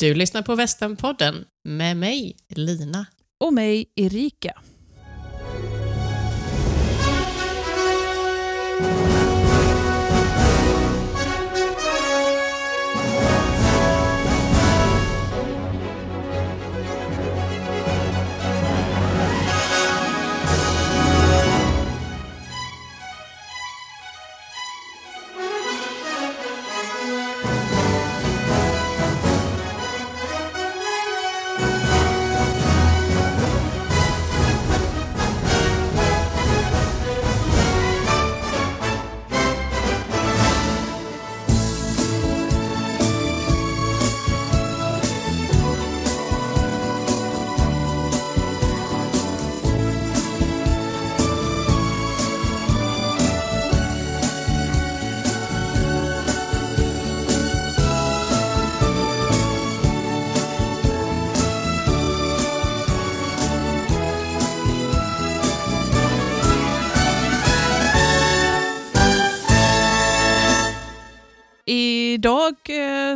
Du lyssnar på Västernpodden med mig, Lina. Och mig, Erika.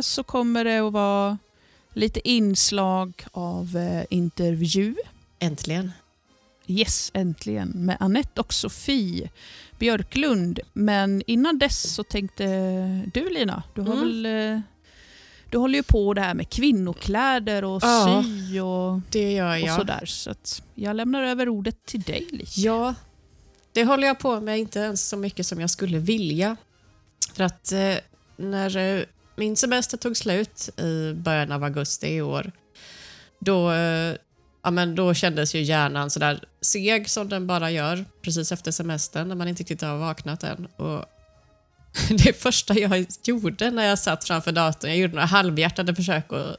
Så kommer det att vara lite inslag av eh, intervju. Äntligen. Yes, äntligen. Med Annette och Sofie Björklund. Men innan dess så tänkte du Lina, du har Mm. väl... eh, Du håller ju på det här med kvinnokläder och Ja. sy och, Det gör och jag. sådär. Så jag lämnar över ordet till dig lite. Ja, det håller jag på med, inte ens så mycket som jag skulle vilja. För att eh, när eh, min semester tog slut i början av augusti i år, då, eh, ja, men då kändes ju hjärnan sådär seg som den bara gör precis efter semestern när man inte riktigt har vaknat än. Och det första jag gjorde när jag satt framför datorn, jag gjorde några halvhjärtade försök att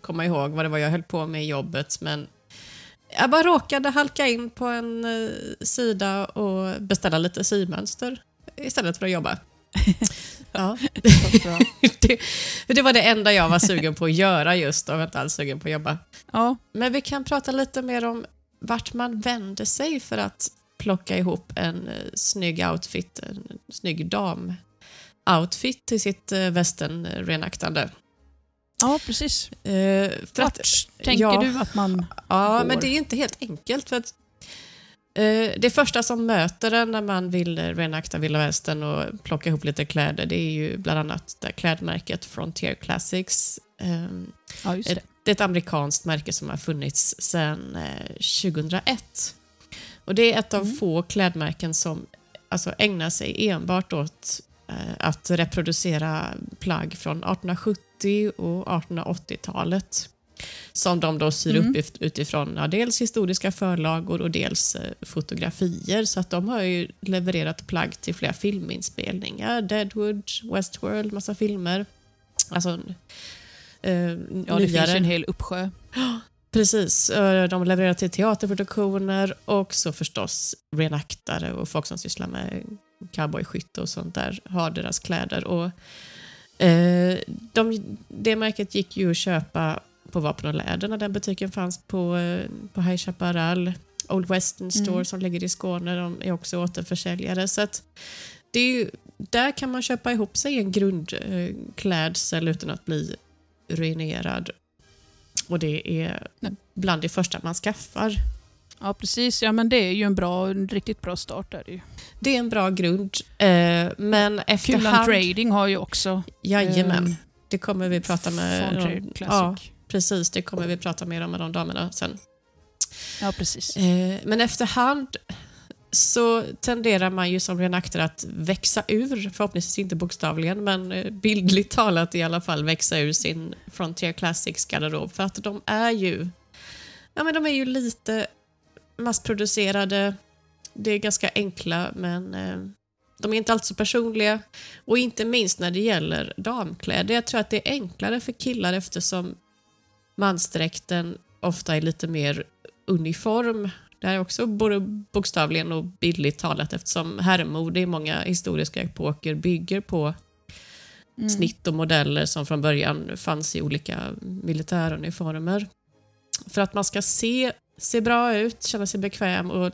komma ihåg vad det var jag höll på med i jobbet, men jag bara råkade halka in på en eh, sida och beställa lite symönster istället för att jobba. ja. det, det var det enda jag var sugen på att göra just och inte alls sugen på att jobba. Ja, Men vi kan prata lite mer om vart man vänder sig för att plocka ihop en eh, snygg outfit, en snygg dam-outfit till sitt eh, västern-renaktande. ja precis. Eh, för att- Vart tänker ja. du att man... Ja, går. men det är inte helt enkelt. För att, det första som möter en när man vill eh, reenakta vilda västern och plocka ihop lite kläder, det är ju bland annat klädmärket Frontier Classics. Eh, Ja, det. det är ett amerikanskt märke som har funnits sedan eh, 2001. Och det är ett av Mm. få klädmärken som alltså, ägnar sig enbart åt eh, att reproducera plagg från 1870 och 1880-talet. Som de då syr Mm. upp ut- utifrån ja, dels historiska förlagor och dels eh, fotografier. Så att de har ju levererat plagg till flera filminspelningar. Deadwood, Westworld, massa filmer. Alltså, eh, Ja, det finns en hel uppsjö. Precis. eh, De levererar till teaterproduktioner och så förstås reenaktare och folk som sysslar med cowboyskytte och sånt där har deras kläder. Och, eh, de, det märket gick ju att köpa på Vapen och Läder när den butiken fanns på, eh, på High Chaparral. Old Western Store Mm. som ligger i Skåne, de är också återförsäljare. Så att det ju, där kan man köpa ihop sig en grundklädsel utan att bli ruinerad. Och det är Nej. bland det första man skaffar. Ja, precis. Ja, men det är ju en bra, en riktigt bra start. Där. ju. Det är en bra grund, eh, men Kulan efterhand... Trading har ju också Jajamän, ehm, det kommer vi prata med... De- Classic. Ja, precis. Det kommer vi prata mer om med de damerna sen. precis. Eh, men efterhand så tenderar man ju som reenaktör att växa ur, förhoppningsvis inte bokstavligen, men eh, bildligt talat i alla fall växa ur sin Frontier Classics garderob. För att de är ju, ja, men de är ju lite massproducerade. Det är ganska enkla, men eh, de är inte alltid så personliga. Och inte minst när det gäller damkläder. Jag tror att det är enklare för killar eftersom mansdräkten ofta är lite mer uniform. Det här är också både bokstavligen och bildligt talat eftersom herrmode i många historiska epoker bygger på Mm. snitt och modeller som från början fanns i olika militäruniformer. För att man ska se, se bra ut, känna sig bekväm och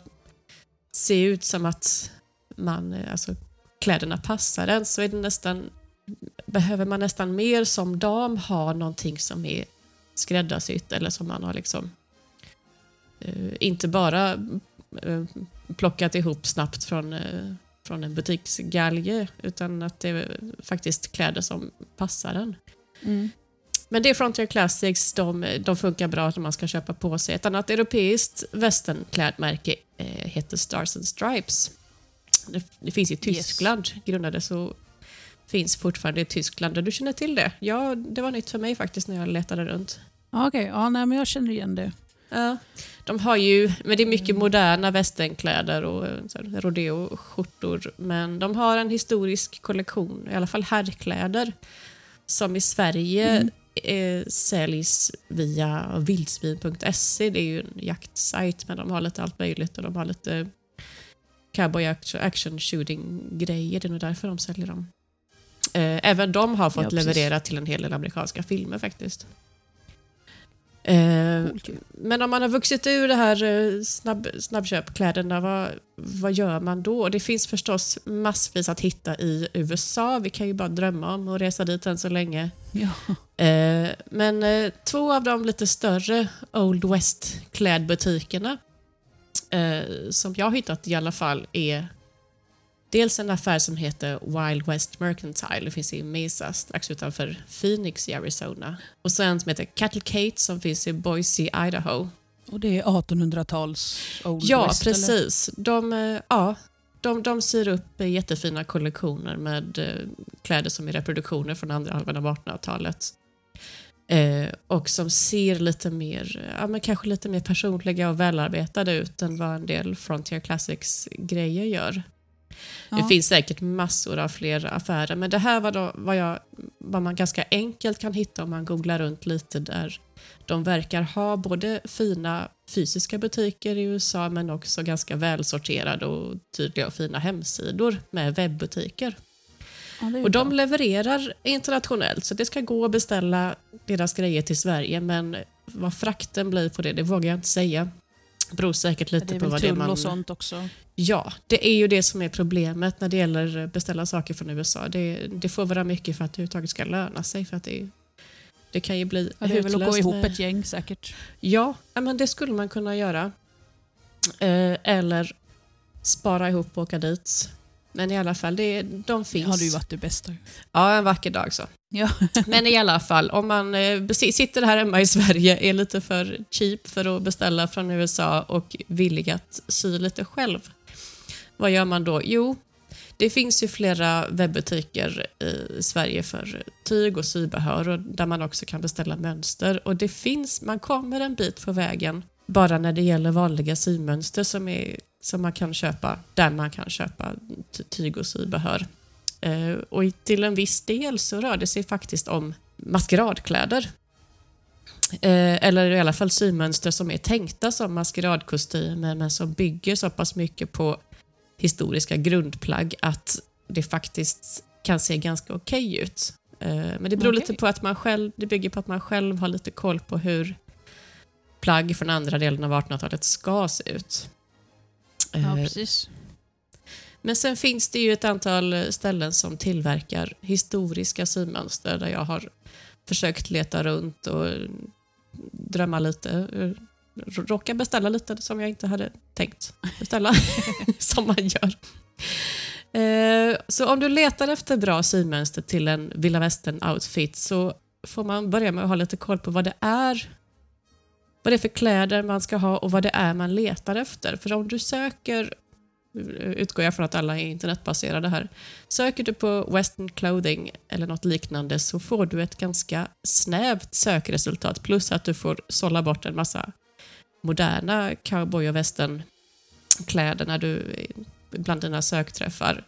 se ut som att man, alltså, kläderna passar en så är det nästan, behöver man nästan mer som dam ha någonting som är skräddarsytt eller som man har liksom eh, inte bara eh, plockat ihop snabbt från, eh, från en butiksgalge utan att det är faktiskt kläder som passar en. Mm. Men det är Frontier Classics, de, de funkar bra när man ska köpa på sig. Ett annat europeiskt västernklädmärke eh, heter Stars and Stripes. Det, det finns i Tyskland, yes. grundades och finns fortfarande i Tyskland. Du känner till det? Ja, det var nytt för mig faktiskt när jag letade runt. Okej, okay. ja, nej, men jag känner igen det. Ja, de har ju, men det är mycket moderna västernkläder och rodeo-skjortor. Men de har en historisk kollektion, i alla fall herrkläder, som i Sverige mm eh, säljs via vildsvin.se. Det är ju en jaktsajt, men de har lite allt möjligt och de har lite cowboy action shooting-grejer. Det är nog därför de säljer dem. Eh, även de har fått ja, leverera till en hel del amerikanska filmer faktiskt. Eh, men om man har vuxit ur det här eh, snabb, snabbköpkläderna, vad, vad gör man då? Det finns förstås massvis att hitta i USA. Vi kan ju bara drömma om att resa dit än så länge. Ja. Eh, men eh, två av de lite större Old West-klädbutikerna eh, som jag har hittat i alla fall är dels en affär som heter Wild West Mercantile. Det finns i Mesa strax utanför Phoenix i Arizona. Och så en som heter Cattle Kate som finns i Boise, Idaho. Och det är 1800-tals Old ja, West? Precis. De, eh, ja, de, de syr upp jättefina kollektioner med kläder som är reproduktioner från andra halvan av 1800-talet. Eh, och som ser lite mer, ja, men kanske lite mer personliga och välarbetade ut än vad en del Frontier Classics-grejer gör. Ja. Det finns säkert massor av fler affärer, men det här var då vad, jag, vad man ganska enkelt kan hitta om man googlar runt lite där de verkar ha både fina fysiska butiker i USA men också ganska välsorterade och tydliga och fina hemsidor med webbutiker. Ja, och de levererar internationellt, så det ska gå att beställa deras grejer till Sverige, men vad frakten blir på det, det vågar jag inte säga. Det beror säkert lite på vad det är man... och sånt också? Ja, det är ju det som är problemet när det gäller att beställa saker från USA. Det, det får vara mycket för att det överhuvudtaget ska löna sig. För att det, det kan ju bli ja, Det är väl att gå ihop med... ett gäng säkert? Ja, men det skulle man kunna göra. Eh, eller spara ihop och åka dit. Men i alla fall, det, de finns. Det hade ju varit det bästa. Ja, en vacker dag så. Ja. Men i alla fall, om man eh, sitter här hemma i Sverige, är lite för cheap för att beställa från USA och villig att sy lite själv. Vad gör man då? Jo, det finns ju flera webbutiker i Sverige för tyg och sybehör och där man också kan beställa mönster. Och det finns, man kommer en bit på vägen bara när det gäller vanliga symönster som, är, som man kan köpa, där man kan köpa tyg och sybehör. Eh, och till en viss del så rör det sig faktiskt om maskeradkläder. Eh, eller i alla fall symönster som är tänkta som maskeradkostymer men som bygger så pass mycket på historiska grundplagg att det faktiskt kan se ganska okej okay ut. Eh, men det beror okay. lite på att man själv, det bygger på att man själv har lite koll på hur plagg från andra delen av 1800-talet ska se ut. Ja, precis. Men sen finns det ju ett antal ställen som tillverkar historiska symönster där jag har försökt leta runt och drömma lite. Råka beställa lite som jag inte hade tänkt beställa, som man gör. Eh, så om du letar efter bra symönster till en vilda västern-outfit så får man börja med att ha lite koll på vad det är vad det är för kläder man ska ha och vad det är man letar efter. För om du söker utgår jag från att alla är internetbaserade här. Söker du på western clothing eller något liknande så får du ett ganska snävt sökresultat plus att du får sålla bort en massa moderna cowboy och västernkläder när du bland dina sökträffar.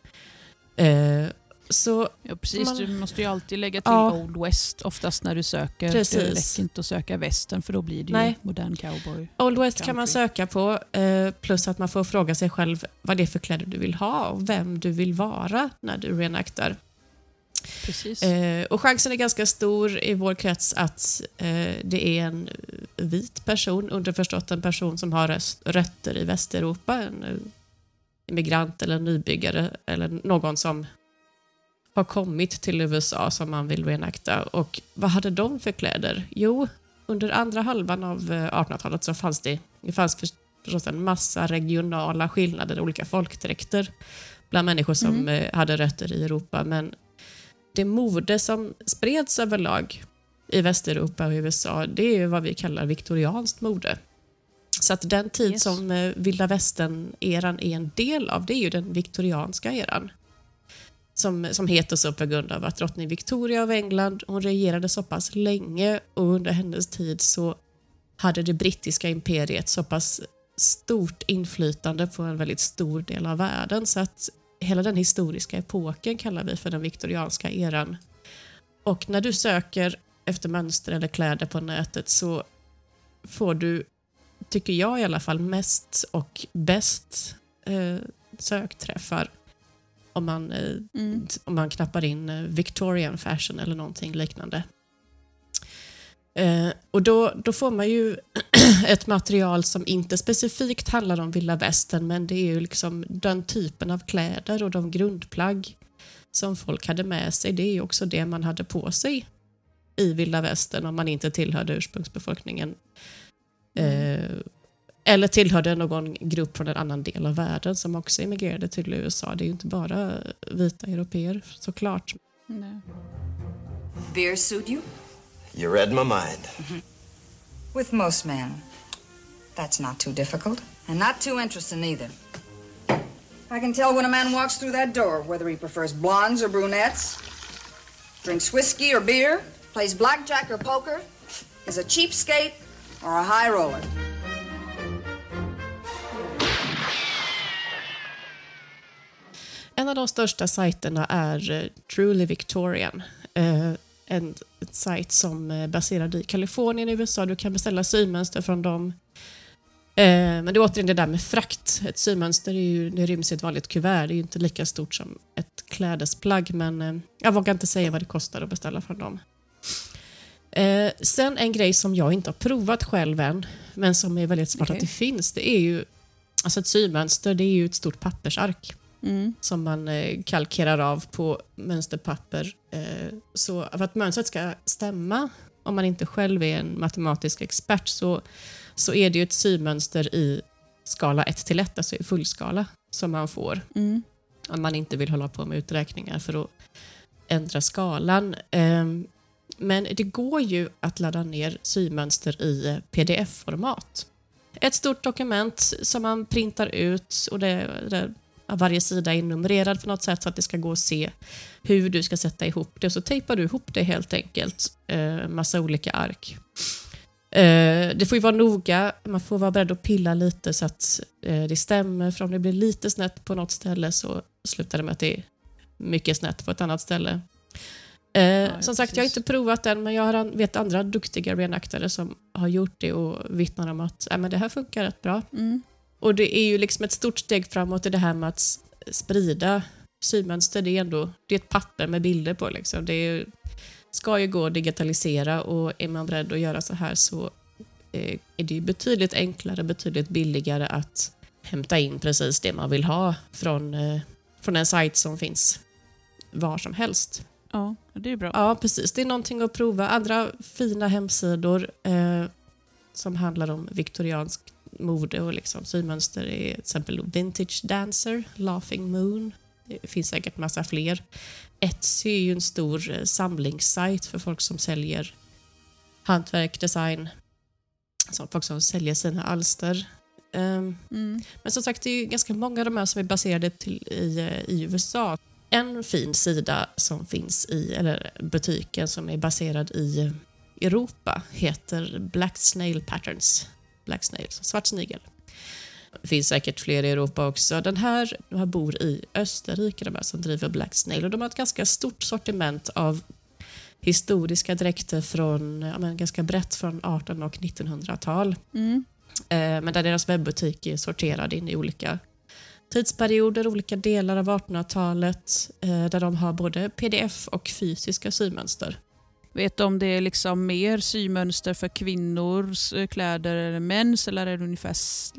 Eh, så ja, precis. Man, du måste ju alltid lägga till ja, Old West oftast när du söker. Precis. Det räcker inte att söka västern för då blir det Nej. ju modern cowboy. Old West country. kan man söka på eh, plus att man får fråga sig själv vad det är för kläder du vill ha och vem du vill vara när du reenaktar. Precis. Eh, och chansen är ganska stor i vår krets att eh, det är en vit person, underförstått en person som har rötter i Västeuropa, en eh, immigrant eller nybyggare eller någon som har kommit till USA som man vill reenakta. Och vad hade de för kläder? Jo, under andra halvan av 1800-talet så fanns det, det fanns förstås en massa regionala skillnader, olika folkdräkter bland människor som mm. hade rötter i Europa. Men det mode som spreds överlag i Västeuropa och USA, det är vad vi kallar viktorianskt mode. Så att den tid yes. som eh, vilda västern-eran är en del av, det är ju den viktorianska eran. Som, som heter så på grund av att drottning Victoria av England, hon regerade så pass länge och under hennes tid så hade det brittiska imperiet så pass stort inflytande på en väldigt stor del av världen så att hela den historiska epoken kallar vi för den viktorianska eran. Och när du söker efter mönster eller kläder på nätet så får du, tycker jag i alla fall, mest och bäst eh, sökträffar om man, eh, mm. om man knappar in eh, Victorian fashion eller någonting liknande. Eh, och då, då får man ju ett material som inte specifikt handlar om vilda västern men det är ju liksom den typen av kläder och de grundplagg som folk hade med sig. Det är ju också det man hade på sig i vilda västern om man inte tillhörde ursprungsbefolkningen. Mm. Eh, eller tillhörde någon grupp från en annan del av världen som också emigrerade till USA. Det är ju inte bara vita europeer såklart. Nej. Beer suit you? You read my mind. Mm -hmm. With most men, that's not too difficult. And not too interesting either. I can tell when a man walks through that door whether he prefers blondes or brunettes, drinks whiskey or beer, plays blackjack or poker, is a cheapskate or a high roller. En av de största sajterna är uh, Truly Victorian. En sajt som är baserad i Kalifornien i USA. Du kan beställa symönster från dem. Eh, men det är återigen det där med frakt. Ett symönster är ju, det ryms i ett vanligt kuvert. Det är ju inte lika stort som ett klädesplagg, men eh, jag vågar inte säga vad det kostar att beställa från dem. Eh, sen en grej som jag inte har provat själv än, men som är väldigt smart okay. att det finns, det är ju Alltså ett symönster, det är ju ett stort pappersark mm. som man eh, kalkerar av på mönsterpapper. Eh, så för att mönstret ska stämma, om man inte själv är en matematisk expert, så, så är det ju ett symönster i skala 1 till 1, alltså i fullskala, som man får. Mm. Om man inte vill hålla på med uträkningar för att ändra skalan. Eh, men det går ju att ladda ner symönster i pdf-format. Ett stort dokument som man printar ut och det, det varje sida är numrerad på något sätt så att det ska gå att se hur du ska sätta ihop det. Så tejpar du ihop det helt enkelt, eh, massa olika ark. Eh, det får ju vara noga, man får vara beredd att pilla lite så att eh, det stämmer, för om det blir lite snett på något ställe så slutar det med att det är mycket snett på ett annat ställe. Eh, ja, som sagt, jag har inte provat den, men jag har, vet andra duktiga reenaktare som har gjort det och vittnar om att äh, men det här funkar rätt bra. Mm. Och det är ju liksom ett stort steg framåt i det här med att sprida symönster. Det är ändå det är ett papper med bilder på. Liksom. Det är, ska ju gå att digitalisera och är man beredd att göra så här så eh, är det ju betydligt enklare, betydligt billigare att hämta in precis det man vill ha från, eh, från en sajt som finns var som helst. Ja, det är bra. Ja, precis. Det är någonting att prova. Andra fina hemsidor eh, som handlar om viktoriansk mode och liksom symönster är till exempel Vintage Dancer, Laughing Moon. Det finns säkert massa fler. Etsy är ju en stor eh, samlingssajt för folk som säljer hantverk, design, alltså folk som säljer sina alster. Um, mm. Men som sagt, det är ganska många av de här som är baserade till, i, eh, i USA. En fin sida som finns i, eller butiken som är baserad i Europa heter Black Snail Patterns. Black Snail, svart snigel. Det finns säkert fler i Europa också. Den här, de här bor i Österrike, de här som driver Black Snail. Och de har ett ganska stort sortiment av historiska dräkter från, ja, men ganska brett från 1800 och 1900-tal. Mm. Eh, men där deras webbutik är sorterad in i olika tidsperioder, olika delar av 1800-talet, eh, där de har både pdf och fysiska symönster. Vet du om det är liksom mer symönster för kvinnors kläder än mäns eller är det ungefär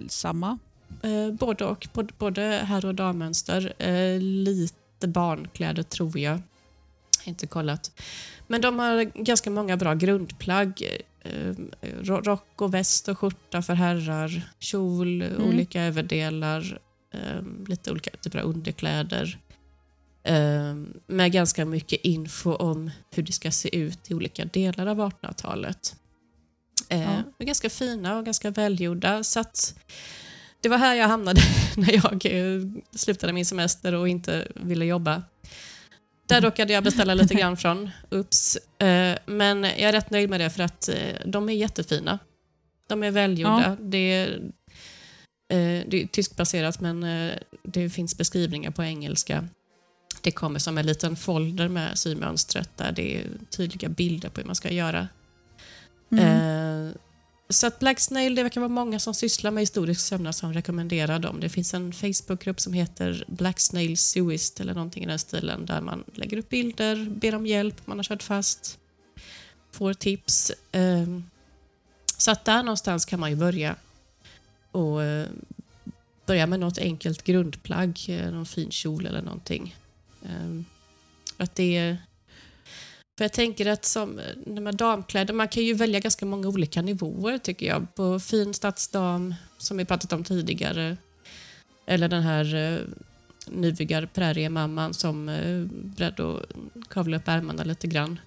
samma? Eh, både och. Både herr och dammönster. Eh, lite barnkläder tror jag. Inte kollat. Men de har ganska många bra grundplagg. eh, ro- rock och väst och skjorta för herrar, kjol, olika överdelar, eh, lite olika typer av underkläder. Eh, med ganska mycket info om hur det ska se ut i olika delar av 1800-talet. Eh, Ja. men Ganska fina och ganska välgjorda. Så det var här jag hamnade när jag eh, slutade min semester och inte ville jobba. Där råkade jag beställa lite grann från. Ups. Eh, men jag är rätt nöjd med det för att eh, de är jättefina. De är välgjorda. Det, är, eh, det är tyskbaserat men det finns beskrivningar på engelska. Det kommer som en liten folder med symönstret där det är tydliga bilder på hur man ska göra. Mm. Eh, så att Black Snail, det verkar vara många som sysslar med historisk sömnad som rekommenderar dem. Det finns en Facebookgrupp som heter Black Snail Suist eller någonting i den stilen där man lägger upp bilder, ber om hjälp, man har kört fast, får tips. Eh, så att där någonstans kan man ju börja. Och eh, börja med något enkelt grundplagg, eh, någon fin kjol eller någonting. Eh, att det är för jag tänker att som de här damkläder, man kan ju välja ganska många olika nivåer tycker jag. På fin stadsdam, som vi pratat om tidigare. Eller den här eh, nyvigar präriemamman som är beredd att kavla upp ärmarna lite grann.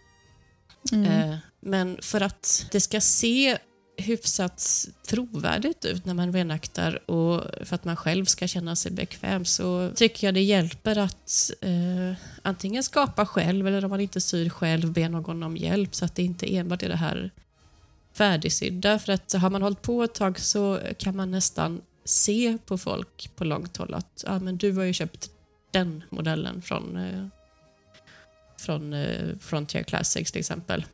Mm. Eh, men för att det ska se hyfsat trovärdigt ut när man renaktar och för att man själv ska känna sig bekväm så tycker jag det hjälper att eh, antingen skapa själv eller om man inte syr själv be någon om hjälp så att det inte enbart är det här färdigsydda. För att har man hållit på ett tag så kan man nästan se på folk på långt håll att ah, men du har ju köpt den modellen från, eh, från eh, Frontier Classics till exempel.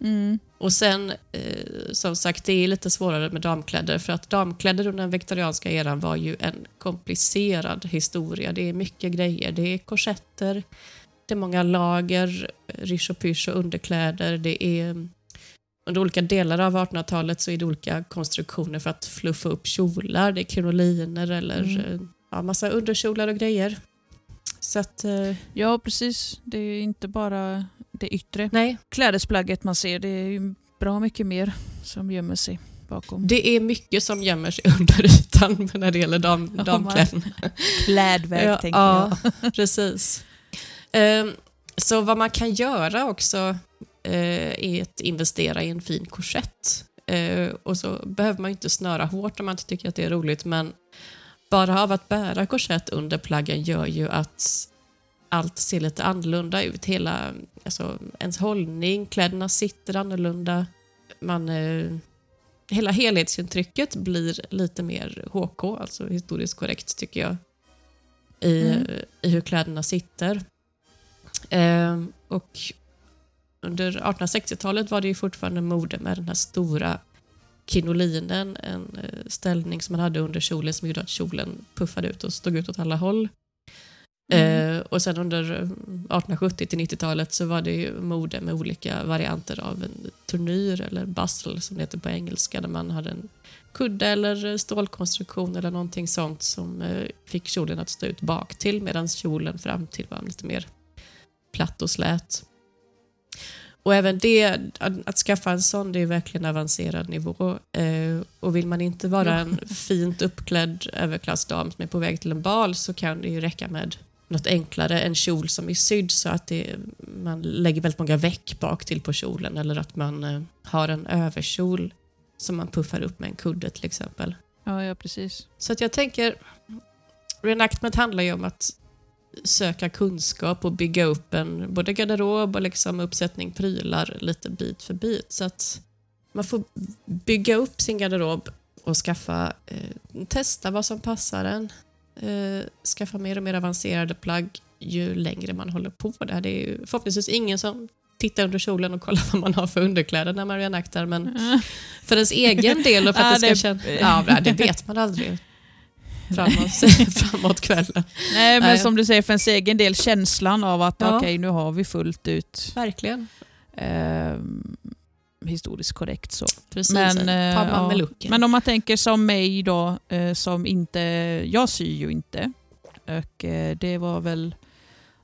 Mm. Och sen, eh, som sagt, det är lite svårare med damkläder för att damkläder under den viktorianska eran var ju en komplicerad historia. Det är mycket grejer. Det är korsetter, det är många lager, rysch och pysch och underkläder. Det är, under olika delar av 1800-talet så är det olika konstruktioner för att fluffa upp kjolar. Det är krinoliner eller Mm. eh, ja, massa underkjolar och grejer. Så att, eh, Ja, precis. Det är inte bara det yttre nej, klädesplagget man ser. Det är bra mycket mer som gömmer sig bakom det är mycket som gömmer sig under ytan när det gäller dam, damkläderna. klädväg, Ja, tänker ja. jag. Precis. Ehm, Så vad man kan göra också eh, är att investera i en fin korsett. Eh, Och så behöver man inte snöra hårt om man inte tycker att det är roligt, men bara av att bära korsett under plaggen gör ju att allt ser lite annorlunda ut. Hela, alltså, ens hållning, kläderna sitter annorlunda. Man, eh, hela helhetsintrycket blir lite mer HK, alltså historiskt korrekt tycker jag, i, Mm. i hur kläderna sitter. Ehm, och under 1860-talet var det ju fortfarande mode med den här stora krinolinen, en eh, ställning som man hade under kjolen som gjorde att kjolen puffade ut och stod ut åt alla håll. Mm. Eh, och sen under eh, 1870 till 90-talet så var det mode med olika varianter av en turnyr eller bustle som det heter på engelska där man hade en kudde eller stålkonstruktion eller någonting sånt som eh, fick kjolen att stå ut bak till medan kjolen fram till var lite mer platt och slät. Och även det, att, skaffa en sån, det är verkligen avancerad nivå. Eh, och vill man inte vara en fint uppklädd överklassdam som är på väg till en bal så kan det ju räcka med något enklare, en kjol som är sydd så att det, man lägger väldigt många veck bak till på kjolen eller att man eh, har en överkjol som man puffar upp med en kudde till exempel. Ja, ja, precis. Så att jag tänker, reenactment handlar ju om att söka kunskap och bygga upp en både garderob och liksom uppsättning prylar lite bit för bit. Så att man får bygga upp sin garderob och skaffa, eh, testa vad som passar en. Eh, skaffa mer och mer avancerade plagg ju längre man håller på där. Det är ju förhoppningsvis ingen som tittar under kjolen och kollar vad man har för underkläder när man reenaktar, men för ens egen del och för att Ja, det ska det- kännas... Ja, det vet man aldrig framåt, framåt kvällen. Nej, men Nej. som du säger, för ens egen del, känslan av att Ja. okej, nu har vi fullt ut Verkligen. eh, historiskt korrekt. Så. Precis. Men, eh, ja. Men om man tänker som mig då, eh, som inte, jag syr ju inte. Och eh, det var väl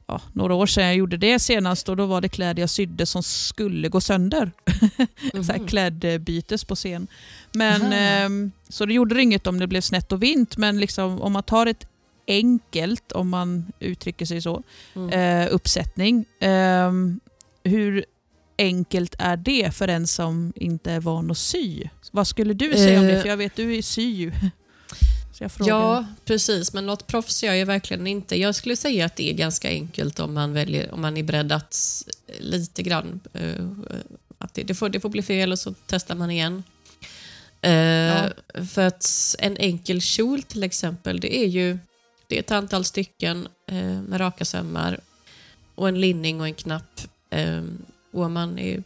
ja, några år sedan jag gjorde det senast och då var det kläder jag sydde som skulle gå sönder. så här Mhm. klädbytes på scen. Men, ehm, så det gjorde inget om det blev snett och vint, men liksom, om man tar ett enkelt, om man uttrycker sig så, Mm. eh, uppsättning. ehm, hur enkelt är det för en som inte är van att sy? Vad skulle du säga om det? Eh, För jag vet, du är sy ju. Ja, precis. Men något proffs gör jag verkligen inte. Jag skulle säga att det är ganska enkelt om man, väljer, om man är beredd att lite grann... eh, att det, det, får, det får bli fel och så testar man igen. Eh, För att en enkel kjol till exempel, det är ju det är ett antal stycken med raka sömmar och en linning och en knapp. Och om man är,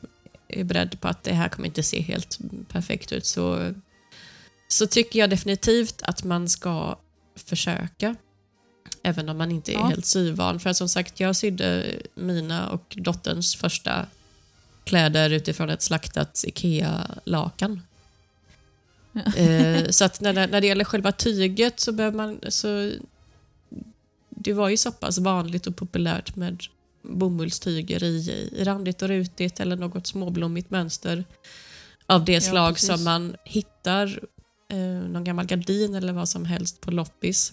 är beredd på att det här kommer inte se helt perfekt ut så så tycker jag definitivt att man ska försöka. Även om man inte är Ja. helt syvan. För som sagt, jag sydde mina och dotterns första kläder utifrån ett slaktat IKEA-lakan. Ja. Eh, så att när, det- när det gäller själva tyget så behöver man... Så, det var ju så pass vanligt och populärt med bomullstyger i, i randigt och rutigt eller något småblommigt mönster av det slag precis. som man hittar eh, någon gammal gardin eller vad som helst på loppis.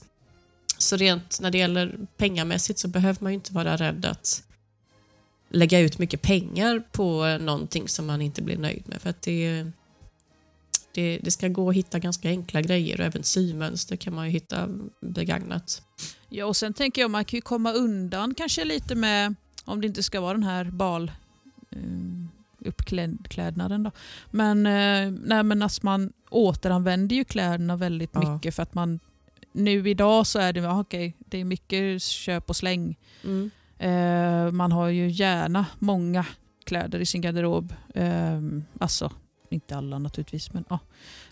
Så rent när det gäller pengamässigt så behöver man ju inte vara rädd att lägga ut mycket pengar på någonting som man inte blir nöjd med. För att det, det, det ska gå att hitta ganska enkla grejer och även symönster kan man ju hitta begagnat. Ja, och sen tänker jag man kan ju komma undan kanske lite med, om det inte ska vara den här bal um, uppklädnaden då. Men, eh, nej, men att man återanvänder ju kläderna väldigt Ja. mycket för att man nu idag så är det, okej, det är mycket köp och släng. Mm. Eh, man har ju gärna många kläder i sin garderob. Eh, alltså, inte alla naturligtvis, men ja.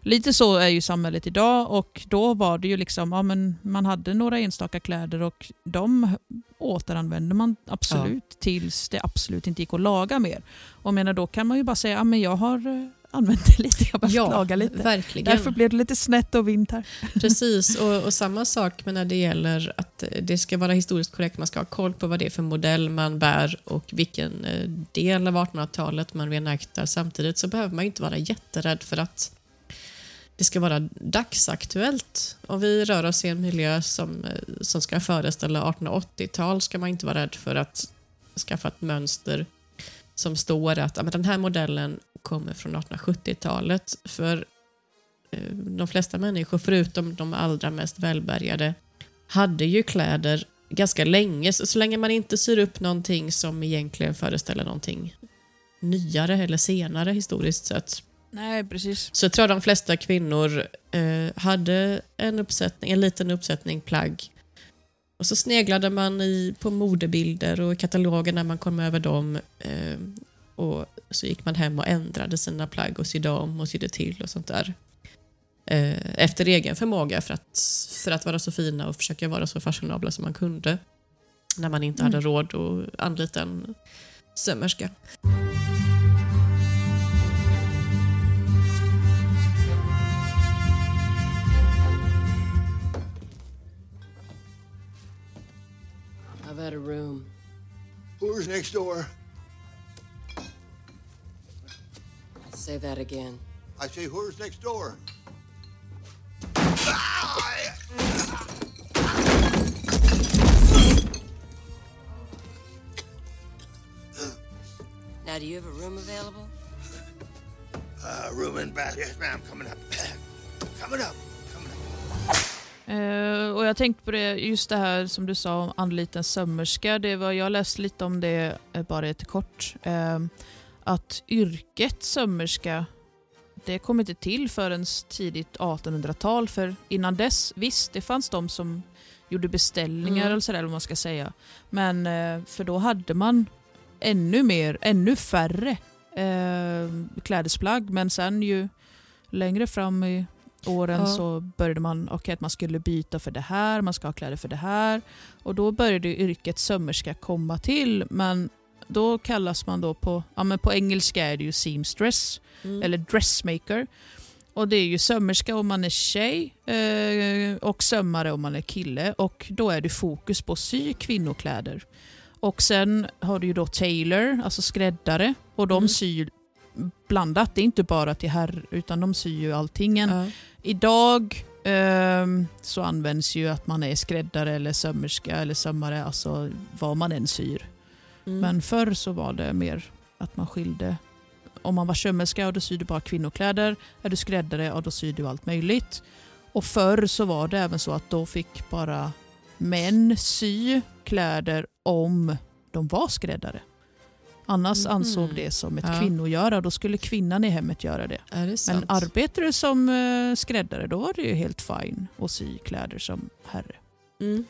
Lite så är ju samhället idag och då var det ju liksom, ja men man hade några enstaka kläder och de återanvände man absolut tills det absolut inte gick att laga mer. Och menar, då kan man ju bara säga, ja men jag har använt det lite, jag har behövt laga lite. verkligen. Därför blev det lite snett och vint här. Precis, och, och samma sak men när det gäller att det ska vara historiskt korrekt. Man ska ha koll på vad det är för modell man bär och vilken eh, del av 1800-talet man reenaktar. Samtidigt så behöver man inte vara jätterädd för att det ska vara dagsaktuellt. Om vi rör oss i en miljö som, eh, som ska föreställa 1880-tal ska man inte vara rädd för att skaffa ett mönster som står att ja, men den här modellen kommer från 1870-talet. För eh, de flesta människor, förutom de allra mest välbärgade, hade ju kläder ganska länge. Så, så länge man inte syr upp någonting som egentligen föreställer någonting nyare eller senare historiskt sett, Nej, precis. så tror jag de flesta kvinnor eh, hade en, uppsättning, en liten uppsättning plagg. Och så sneglade man i, på modebilder och kataloger när man kom över dem. Eh, och så gick man hem och ändrade sina plagg och sydde om och sydde till och sånt där. Eh, efter egen förmåga för att, för att vara så fina och försöka vara så fashionabla som man kunde. När man inte hade råd att anlita en sömmerska. Had a room. Who's next door? Say that again. I say, who's next door? Now, do you have a room available? Uh, room in bath. Yes, ma'am. Coming up. coming up. Eh, och jag tänkte på det, just det här som du sa om anlita en sömmerska. Det var, jag läste lite om det eh, bara lite kort. Eh, att yrket sömmerska, det kom inte till förrän tidigt 1800-tal. För innan dess, visst, det fanns de som gjorde beställningar Mm. eller sådär, eller vad man ska säga. Men eh, för då hade man ännu mer, ännu färre klädesplagg. Men sen ju längre fram i åren Ja. så började man, okej att man skulle byta för det här, man ska ha kläder för det här. Och då började yrket sömmerska komma till. Men då kallas man då på, ja men på engelska är det ju seamstress Mm. eller dressmaker. Och det är ju sömmerska om man är tjej eh, och sömmare om man är kille. Och då är det fokus på sy kvinnokläder. Och sen har du ju då tailor, alltså skräddare. Och de Mm. syr blandat. Det är inte bara till herr utan de syr ju alltingen. Ja. Idag ehm, så används ju att man är skräddare eller sömmerska eller sömmare, alltså vad man än syr. Mm. Men förr så var det mer att man skilde. Om man var sömmerska och då sydde bara kvinnokläder. Är du skräddare och då syr du allt möjligt. Och förr så var det även så att då fick bara män sy kläder om de var skräddare. Annars Mhm. ansåg det som ett Ja. kvinnogöra. Då skulle kvinnan i hemmet göra det. Det? Men arbetar du som eh, skräddare då var det ju helt fine att sy kläder som herre. Mm.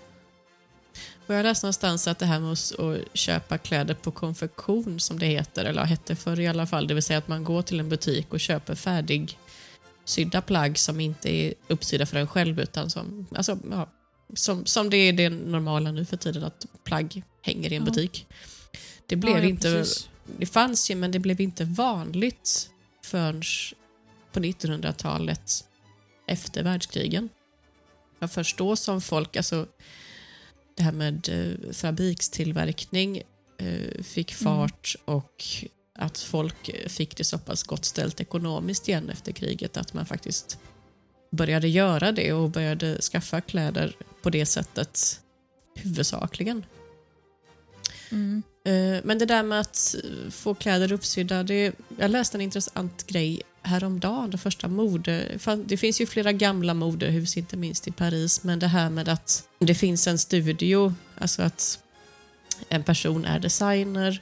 Och jag läste någonstans att det här med att köpa kläder på konfektion, som det heter, eller hette förr i alla fall, det vill säga att man går till en butik och köper färdig sydda plagg som inte är uppsydda för en själv, utan som, alltså, ja, som, som det är det normala nu för tiden, att plagg hänger i en Ja. butik. Det blev Ja, ja, inte, precis. det fanns ju, men det blev inte vanligt förrän på 1900-talet efter världskrigen. Det var först då som folk, alltså det här med eh, fabrikstillverkning eh, fick fart och att folk fick det så pass gott ställt ekonomiskt igen efter kriget att man faktiskt började göra det och började skaffa kläder på det sättet huvudsakligen. Mm. Men det där med att få kläder uppsydda, det, jag läste en intressant grej häromdagen, det första mode... Det finns ju flera gamla modehus, inte minst i Paris, men det här med att det finns en studio, alltså att en person är designer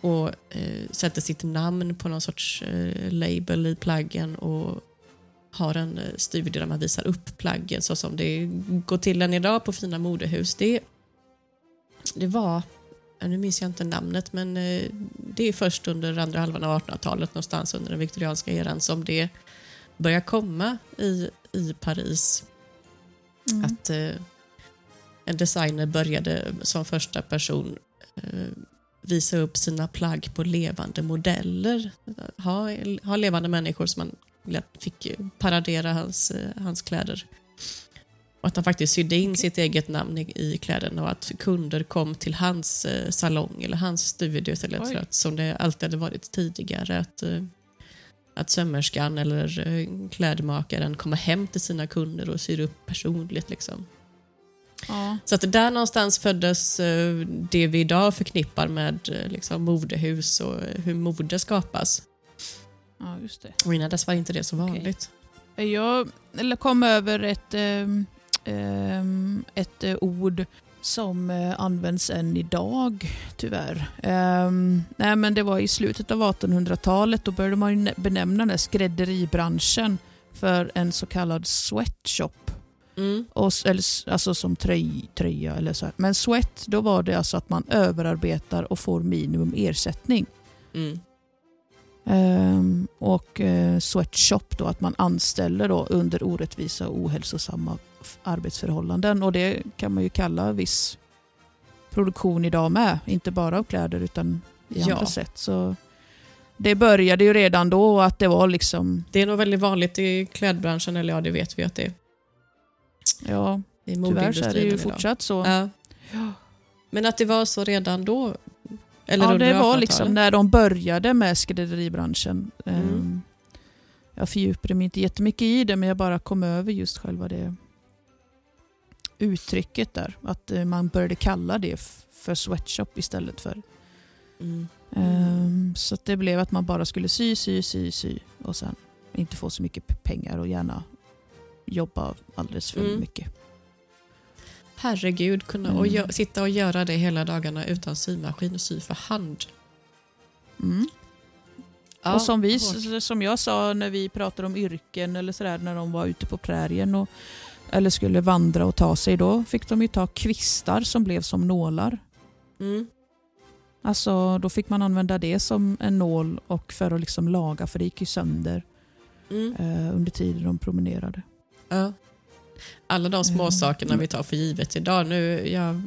och eh, sätter sitt namn på någon sorts eh, label i plaggen och har en eh, studio där man visar upp plaggen så som det går till än idag på fina modehus. Det, det var nu minns jag inte namnet, men eh, det är först under andra halvan av 1800-talet, någonstans under den viktorianska eran, som det börjar komma i, i Paris. Mm. Att eh, en designer började som första person eh, visa upp sina plagg på levande modeller. Ha, ha levande människor som man lätt fick paradera hans, eh, hans kläder. Och att han faktiskt sydde in sitt eget namn i, i kläderna och att kunder kom till hans eh, salong eller hans studio istället för att, som det alltid hade varit tidigare, att, eh, att sömmerskan eller eh, klädmakaren kommer hem till sina kunder och syr upp personligt. Liksom. Ja. Så att där någonstans föddes eh, det vi idag förknippar med eh, liksom, modehus och eh, hur mode skapas. ja, just det. Och innan dess var inte det så vanligt. Jag eller kom över ett, ehm, ett eh, ord som eh, används än idag, tyvärr. Ehm, nej, men det var i slutet av 1800-talet. Då började man benämna den skrädderibranschen för en så kallad sweatshop. Mm. Och, eller, alltså som tröj, tröja eller så. här. Men sweat, då var det alltså att man överarbetar och får minimum ersättning. Mm. Ehm, och eh, sweatshop då, att man anställer då under orättvisa och ohälsosamma arbetsförhållanden. Och det kan man ju kalla viss produktion idag med. Inte bara av kläder utan i Ja. andra sätt. Så det började ju redan då att det var liksom, Det är nog väldigt vanligt i klädbranschen, eller ja, det vet vi att det är. ja I tyvärr så är det ju idag. fortsatt så. Ja. Men att det var så redan då? Eller ja, det var 1800-talet? liksom när de började med skrädderibranschen. Mm. Ehm, Jag fördjupade mig inte jättemycket i det, men jag bara kom över just själva det uttrycket där. Att eh, man började kalla det för sweatshop istället för... Mm. Ehm, Så det blev att man bara skulle sy, sy, sy, sy och sen inte få så mycket pengar och gärna jobba alldeles för Mm. mycket. Herregud, kunna Mm. och gö- sitta och göra det hela dagarna utan symaskin och sy för hand. Mm. Ja, och som, vi, hårt. som jag sa när vi pratade om yrken eller sådär när de var ute på prärien och, eller skulle vandra och ta sig, då fick de ju ta kvistar som blev som nålar. Mm. Alltså då fick man använda det som en nål och för att liksom laga för det gick ju sönder Mm. eh, under tiden de promenerade. Ja. Alla de små Mm. sakerna vi tar för givet idag. Nu, jag,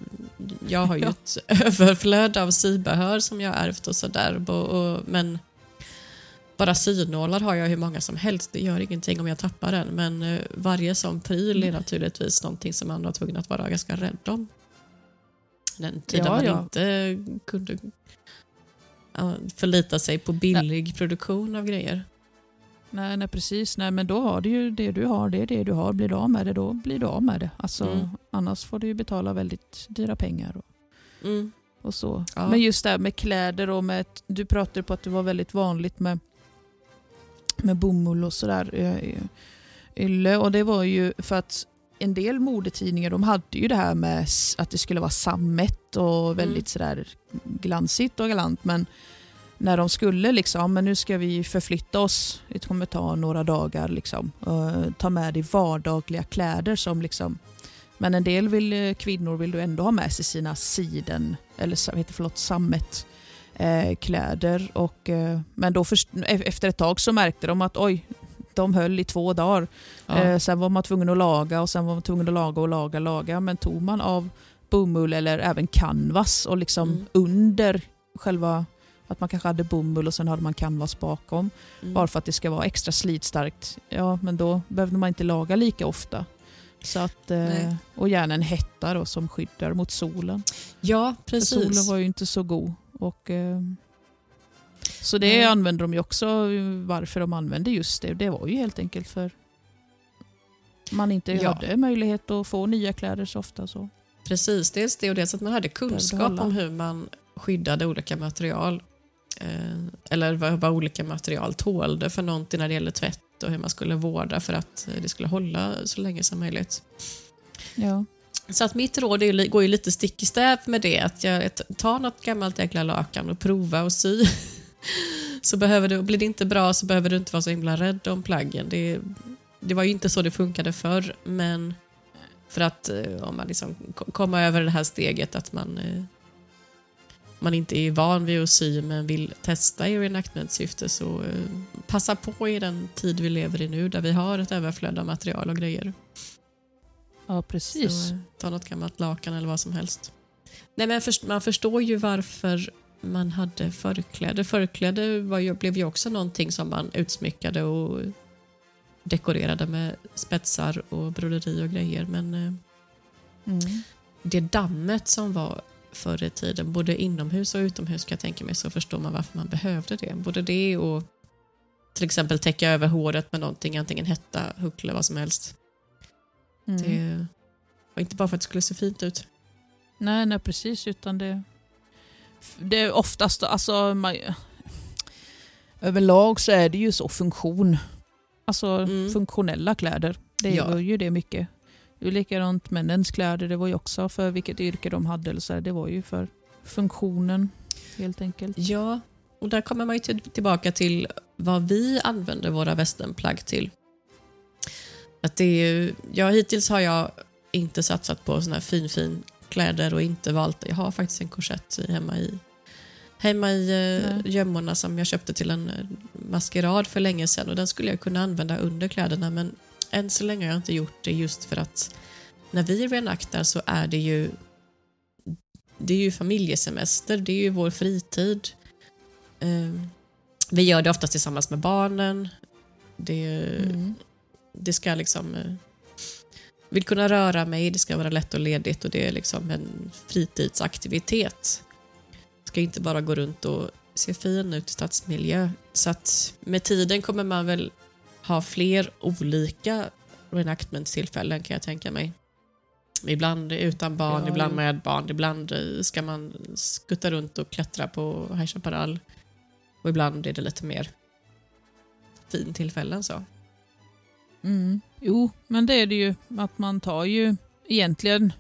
jag har ju Ja. ett överflöd av sybehör som jag ärvt och sådär. Men bara synålar har jag hur många som helst. Det gör ingenting om jag tappar en. Men eh, varje sån pryl är Mm. naturligtvis någonting som man var tvungen att vara ganska rädd om. Den tiden Ja, man ja. inte kunde förlita sig på billig produktion av grejer. Nej, nej, precis. Nej, men då har du ju det du har. Det är det du har. Blir du av med det, då blir du av med det. Alltså, Mm. Annars får du ju betala väldigt dyra pengar. Och, Mm. och så. Ja. Men just det här med kläder och med... Du pratade på att det var väldigt vanligt med, med bomull och sådär. eh, Ylle. Och det var ju för att en del modetidningar de hade ju det här med att det skulle vara sammet och väldigt Mm. sådär glansigt och galant. Men när de skulle liksom, men nu ska vi förflytta oss, det kommer ta några dagar liksom, och ta med dig vardagliga kläder som liksom men en del vill, eh, kvinnor vill du ändå ha med sig sina siden, eller heter förlåt, sammet eh, kläder. Och, eh, men då först, e- efter ett tag så märkte de att oj, de höll i två dagar. Ja. Eh, sen var man tvungen att laga och sen var man tvungen att laga och laga laga. Men tog man av bomull eller även canvas och liksom Mm. under själva att man kanske hade bomull och sen hade man canvas bakom. Mm. Bara för att det ska vara extra slitstarkt. Ja, men då behövde man inte laga lika ofta. Så att, eh, och gärna en hetta då, som skyddar mot solen. Ja, För solen precis. var ju inte så god. Och, eh, så det Nej. använder de ju också. Varför de använde just det, det var ju helt enkelt för man inte Ja. hade möjlighet att få nya kläder så ofta. Så. Precis, dels det och dels att man hade kunskap om hur man skyddade olika material. Eh, eller vad, vad olika material tålde för någonting när det gäller tvätt och hur man skulle vårda för att det skulle hålla så länge som möjligt. Ja. Så att mitt råd är, går ju lite stick i stäv med det. Att jag tar något gammalt jäkla lakan och prova och sy. så behöver du, blir det inte bra så behöver du inte vara så himla rädd om plaggen. Det, det var ju inte så det funkade förr, men för att eh, om man liksom kommer komma över det här steget att man, eh, man inte är van vid att sy men vill testa i reenactment-syfte så eh, passa på i den tid vi lever i nu där vi har ett överflöd av material och grejer ja, precis. Så, eh, ta något gammalt lakan eller vad som helst. Nej, men man förstår ju varför man hade förkläde. Förkläde var ju, blev ju också någonting som man utsmyckade och dekorerade med spetsar och broderi och grejer. Men eh, Mm. det dammet som var förr i tiden, både inomhus och utomhus kan jag tänka mig, så förstår man varför man behövde det. Både det och till exempel täcka över håret med någonting, antingen hetta, huckle, vad som helst. Mm. Det var inte bara för att det skulle se fint ut. Nej, nej, precis. Utan det, det är oftast, alltså, man, överlag så är det ju så funktion. Alltså Mm. funktionella kläder. Det Ja. var ju det mycket. Det är likadant männens kläder, det var ju också för vilket yrke de hade. Eller så här, det var ju för funktionen helt enkelt. Ja, och där kommer man ju till, tillbaka till vad vi använder våra västernplagg till. Att det är ja, hittills har jag inte satsat på såna här fin, fin kläder och inte valt Jag har faktiskt en korsett hemma i hemma i Nej. gömmorna som jag köpte till en eh, maskerad för länge sedan och den skulle jag kunna använda under kläderna men än så länge har jag inte gjort det just för att när vi reenaktar så är det ju det är ju familjesemester, det är ju vår fritid. Eh, vi gör det oftast tillsammans med barnen. Det, Mm. Det ska liksom... Eh, vill kunna röra mig, det ska vara lätt och ledigt och det är liksom en fritidsaktivitet. Ska inte bara gå runt och se fin ut i stadsmiljö. Så att med tiden kommer man väl ha fler olika reenactment-tillfällen kan jag tänka mig. Ibland utan barn, Ja, ibland med barn. Ibland eh, ska man skutta runt och klättra på High Chaparral. Och ibland är det lite mer fin tillfällen så. Mm. Jo, men det är det ju. Att man tar ju egentligen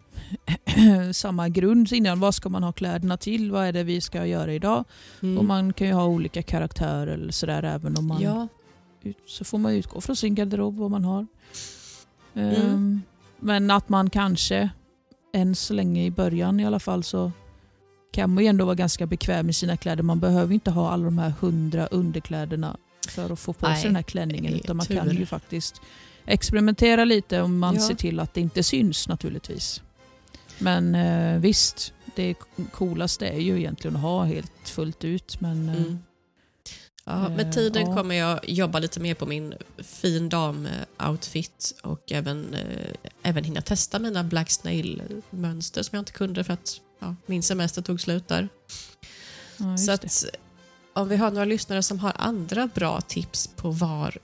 samma grund innan. Vad ska man ha kläderna till? Vad är det vi ska göra idag? Mm. Och man kan ju ha olika karaktärer eller sådär även om man Ja, så får man utgå från sin garderob vad man har. Mm. Ehm, men att man kanske, än så länge i början i alla fall, så kan man ju ändå vara ganska bekväm med sina kläder. Man behöver inte ha alla de här hundra underkläderna för att få på sig den här klänningen. Utan man kan ju faktiskt experimentera lite om man Ja. ser till att det inte syns naturligtvis. Men eh, visst, det coolaste är ju egentligen att ha helt fullt ut. Men, eh, Mm. Ja, med Eh, tiden ja. kommer jag jobba lite mer på min fin dam-outfit och även, eh, även hinna testa mina Black Snail-mönster som jag inte kunde för att ja, min semester tog slut där. Ja, Så att om vi har några lyssnare som har andra bra tips på var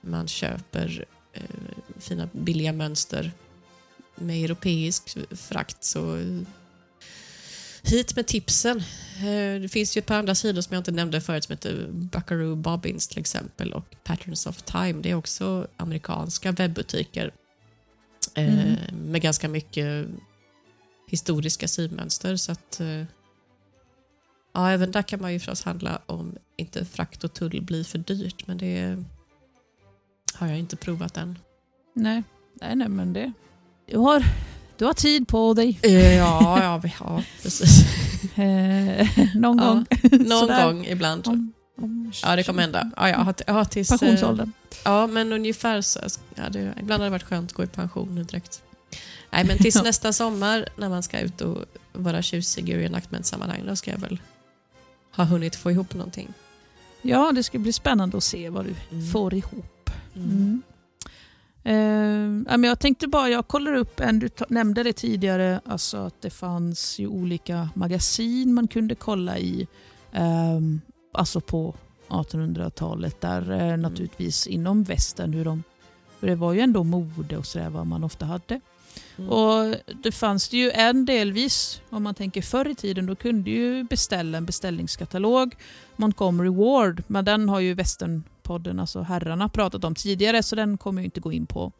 man köper eh, fina billiga mönster med europeisk frakt så hit med tipsen. Eh, det finns ju ett par andra sidor som jag inte nämnde förut som heter Buckaroo Bobbins till exempel och Patterns of Time. Det är också amerikanska webbutiker eh, Mm. med ganska mycket historiska symönster. Så att, eh, ja, även där kan man ju förstås handla om inte frakt och tull blir för dyrt, men det har jag inte provat än. Nej, nej, nej men det... Du har, du har tid på dig. Ja, ja, vi- ja precis. Eh, någon Ja, gång. Någon gång ibland. Om, om, Ja, det kommer hända. Ja, jag har, jag har tills, eh, Pensionsåldern. Ja, men ungefär så. Ja, det, ibland har det varit skönt att gå i pension direkt. Nej, men tills Ja. nästa sommar när man ska ut och vara tjusig i reenactment-sammanhang, då ska jag väl ha hunnit få ihop någonting. Ja, det ska bli spännande att se vad du Mm. får ihop. Mm. Mm. Eh, men jag tänkte bara, jag kollar upp en, du nämnde det tidigare, alltså att det fanns ju olika magasin man kunde kolla i. ehm, alltså på 1800-talet, där eh, naturligtvis inom västern, hur de, för det var ju ändå mode och sådär vad man ofta hade. Mm. Och det fanns det ju en delvis, om man tänker förr i tiden, då kunde ju beställa en beställningskatalog, Montgomery Ward, men den har ju Västernpodden, alltså herrarna, pratat om tidigare, så den kommer jag inte gå in på.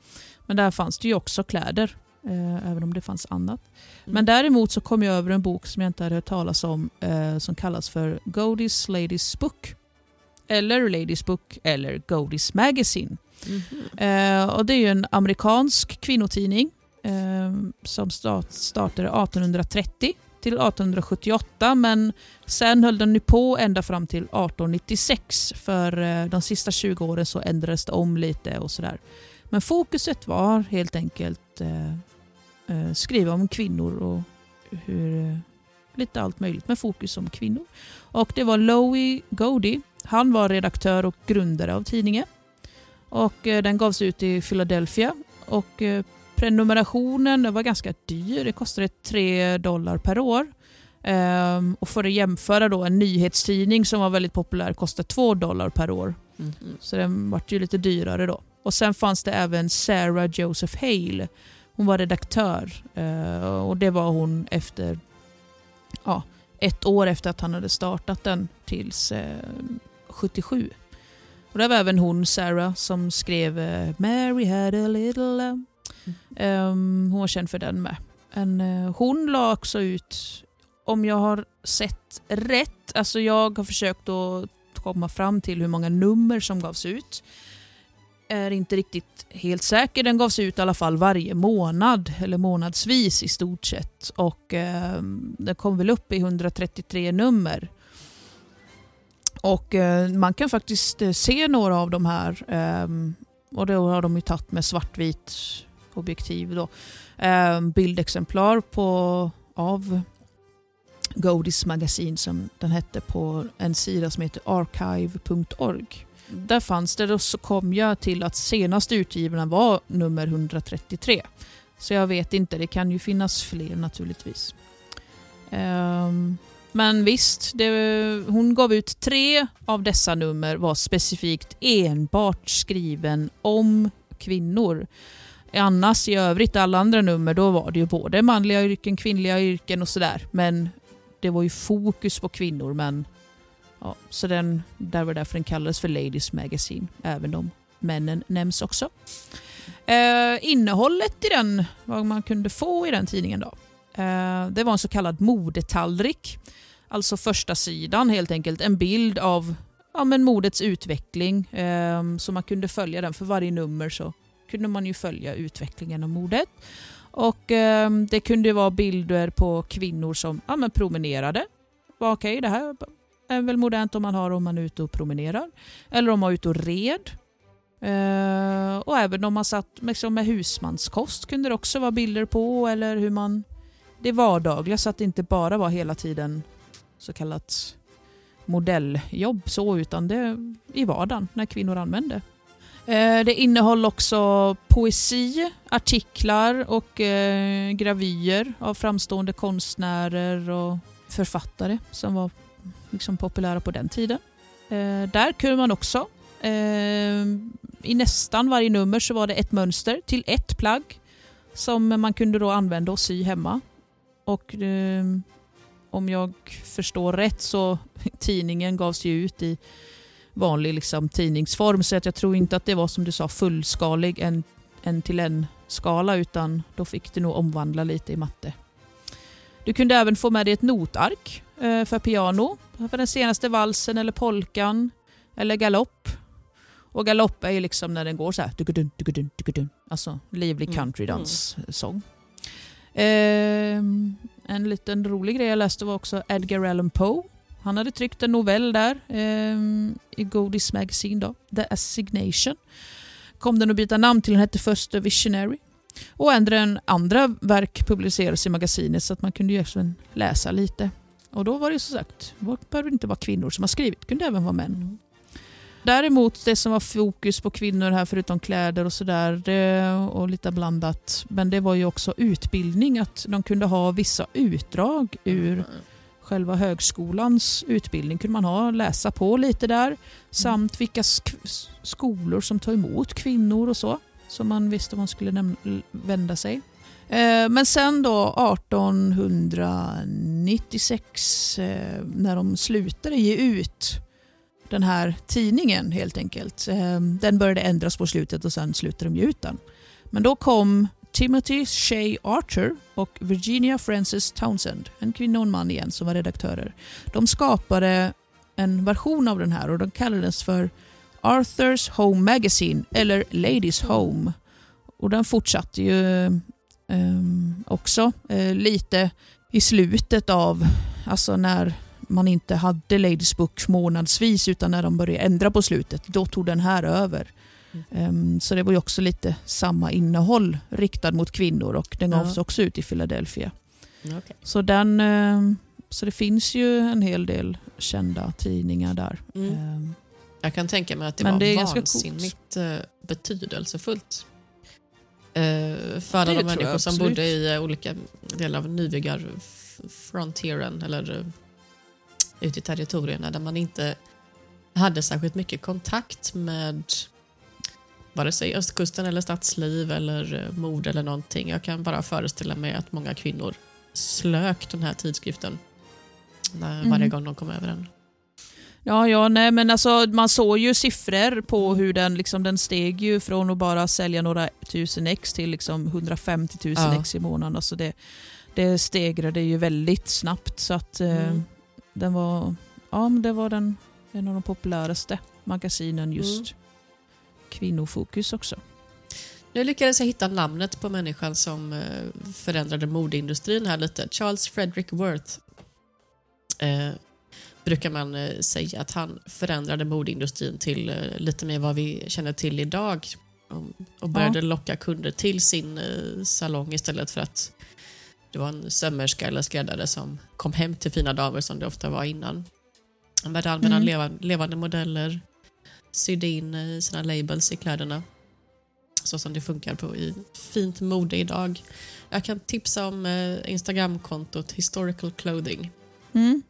Men där fanns det ju också kläder, eh, även om det fanns annat. Mm. Men däremot så kom jag över en bok som jag inte hade hört talas om, eh, som kallas för Godys Ladies Book. Eller Ladies Book, eller Godys Magazine. Mhm. Eh, och det är ju en amerikansk kvinnotidning eh, som start, startade 1830 till 1878 men sen höll den ju på ända fram till 1896 för eh, de sista 20 åren så ändrades det om lite och sådär. Men fokuset var helt enkelt eh, eh, skriva om kvinnor och hur, eh, lite allt möjligt med fokus om kvinnor. Och det var Lowie Godie, han var redaktör och grundare av tidningen. Och eh, den gavs ut i Philadelphia. Och eh, prenumerationen den var ganska dyr. Det kostade 3 dollar per år. Ehm, och för att jämföra då en nyhetstidning som var väldigt populär kostade 2 dollar per år. Mhm. Så den vart ju lite dyrare då. Och sen fanns det även Sarah Joseph Hale. Hon var redaktör eh, och det var hon efter ja, ett år efter att han hade startat den tills eh, 77. Och det var även hon, Sarah, som skrev eh, Mary had a little lamb. Um, hon var känd för den med. En, uh, hon la också ut, om jag har sett rätt, alltså jag har försökt att komma fram till hur många nummer som gavs ut. Är inte riktigt helt säker. Den gavs ut i alla fall varje månad, eller månadsvis i stort sett. Och eh, den kom väl upp i 133 nummer. Och eh, man kan faktiskt eh, se några av de här. Eh, och då har de ju tagit med svartvit objektiv då. Ehm, bildexemplar på, av Godis magasin som den hette på en sida som heter archive.org. Där fanns det, och så kom jag till att senast utgivna var nummer 133. Så jag vet inte, det kan ju finnas fler naturligtvis. Ehm, men visst, det, hon gav ut tre av dessa nummer var specifikt enbart skriven om kvinnor. Annars i övrigt, alla andra nummer, då var det ju både manliga yrken, kvinnliga yrken och sådär. Men det var ju fokus på kvinnor, men ja, så den, där var därför den kallades för Ladies Magazine, även om männen nämns också. Eh, innehållet i den, vad man kunde få i den tidningen då, eh, det var en så kallad modetallrik. Alltså första sidan helt enkelt, en bild av ja, men modets utveckling. Eh, så man kunde följa den för varje nummer så kunde man ju följa utvecklingen av modet. Och eh, Det kunde vara bilder på kvinnor som ja, men promenerade. Var Okej, det här är väl modernt om man har om man är ute och promenerar. Eller om man är ute och red. Eh, och även om man satt liksom, med husmanskost kunde det också vara bilder på. Eller hur man... Det vardagliga så att det inte bara var hela tiden så kallat modelljobb så utan det i vardagen när kvinnor använde Eh, det innehåller också poesi, artiklar och eh, gravyer av framstående konstnärer och författare som var liksom populära på den tiden. Eh, där kunde man också, eh, i nästan varje nummer så var det ett mönster till ett plagg som man kunde då använda och sy hemma. Och eh, om jag förstår rätt så tidningen gavs ju ut i vanlig liksom, tidningsform så att jag tror inte att det var som du sa fullskalig en, en till en skala utan då fick du nog omvandla lite i matte. Du kunde även få med dig ett notark eh, för piano, för den senaste valsen eller polkan eller galopp. Och galopp är ju liksom när den går så här, dukadun, dukadun, dukadun. alltså livlig Mm. countrydanssång. Ehm, en liten rolig grej jag läste var också Edgar Allan Poe. Han hade tryckt en novell där eh, i Godis Magazine, då, The Assignation. Kom den att byta namn till den hette först The Visionary. Och ändra andra verk publicerades i magasinet så att man kunde ju även läsa lite. Och då var det ju som sagt, det behöver inte vara kvinnor som har skrivit, det kunde även vara män. Däremot det som var fokus på kvinnor här förutom kläder och sådär och lite blandat. Men det var ju också utbildning, att de kunde ha vissa utdrag ur mm själva högskolans utbildning. kunde man ha, läsa på lite där. Samt vilka sk- skolor som tar emot kvinnor och så. Som man visste man skulle vända sig. Eh, Men sen då 1896 eh, när de slutade ge ut den här tidningen helt enkelt. Eh, Den började ändras på slutet och sen slutade de ge ut den. Men då kom Timothy Shea Archer och Virginia Frances Townsend, en kvinna och en man igen som var redaktörer. De skapade en version av den här och den kallades för Arthurs Home Magazine eller Ladies Home. Och den fortsatte ju ehm, också eh, lite i slutet av, alltså när man inte hade Ladies Book månadsvis utan när de började ändra på slutet, då tog den här över. Ehm, så det var ju också lite samma innehåll riktad mot kvinnor och den Ja. gavs också ut i Philadelphia. Okej. Så, den, ehm, så det finns ju en hel del kända tidningar där. Mm. Ehm, Jag kan tänka mig att det Men var det är vansinnigt eh, betydelsefullt. Eh, för alla de människor som bodde i eh, olika delar av nybyggар f- frontieren eller ute i territorierna där man inte hade särskilt mycket kontakt med vare sig östkusten eller stadsliv eller eh, mord eller någonting. Jag kan bara föreställa mig att många kvinnor slök den här tidskriften när, varje Mhm. gång de kom över den. Ja, ja, nej, men alltså, man såg ju siffror på hur den, liksom, den steg ju från att bara sälja några tusen ex till liksom 150 000 Ja. ex i månaden. Alltså det, det stegrade ju väldigt snabbt. Så att eh, Mm. den var, ja, men det var den, en av de populäraste magasinen just Mm. Kvinnofokus också. Nu lyckades jag hitta namnet på människan som eh, förändrade modeindustrin här lite. Charles Frederick Worth eh, brukar man eh, säga att han förändrade modeindustrin till eh, lite mer vad vi känner till idag och, började locka kunder till sin salong istället för att det var en sömmerska eller skräddare som kom hem till fina damer som det ofta var innan. Han började använda Mm. levande modeller, sydde in sina labels i kläderna så som det funkar på i fint mode idag. Jag kan tipsa om eh, Instagramkontot Historical Clothing. Mm.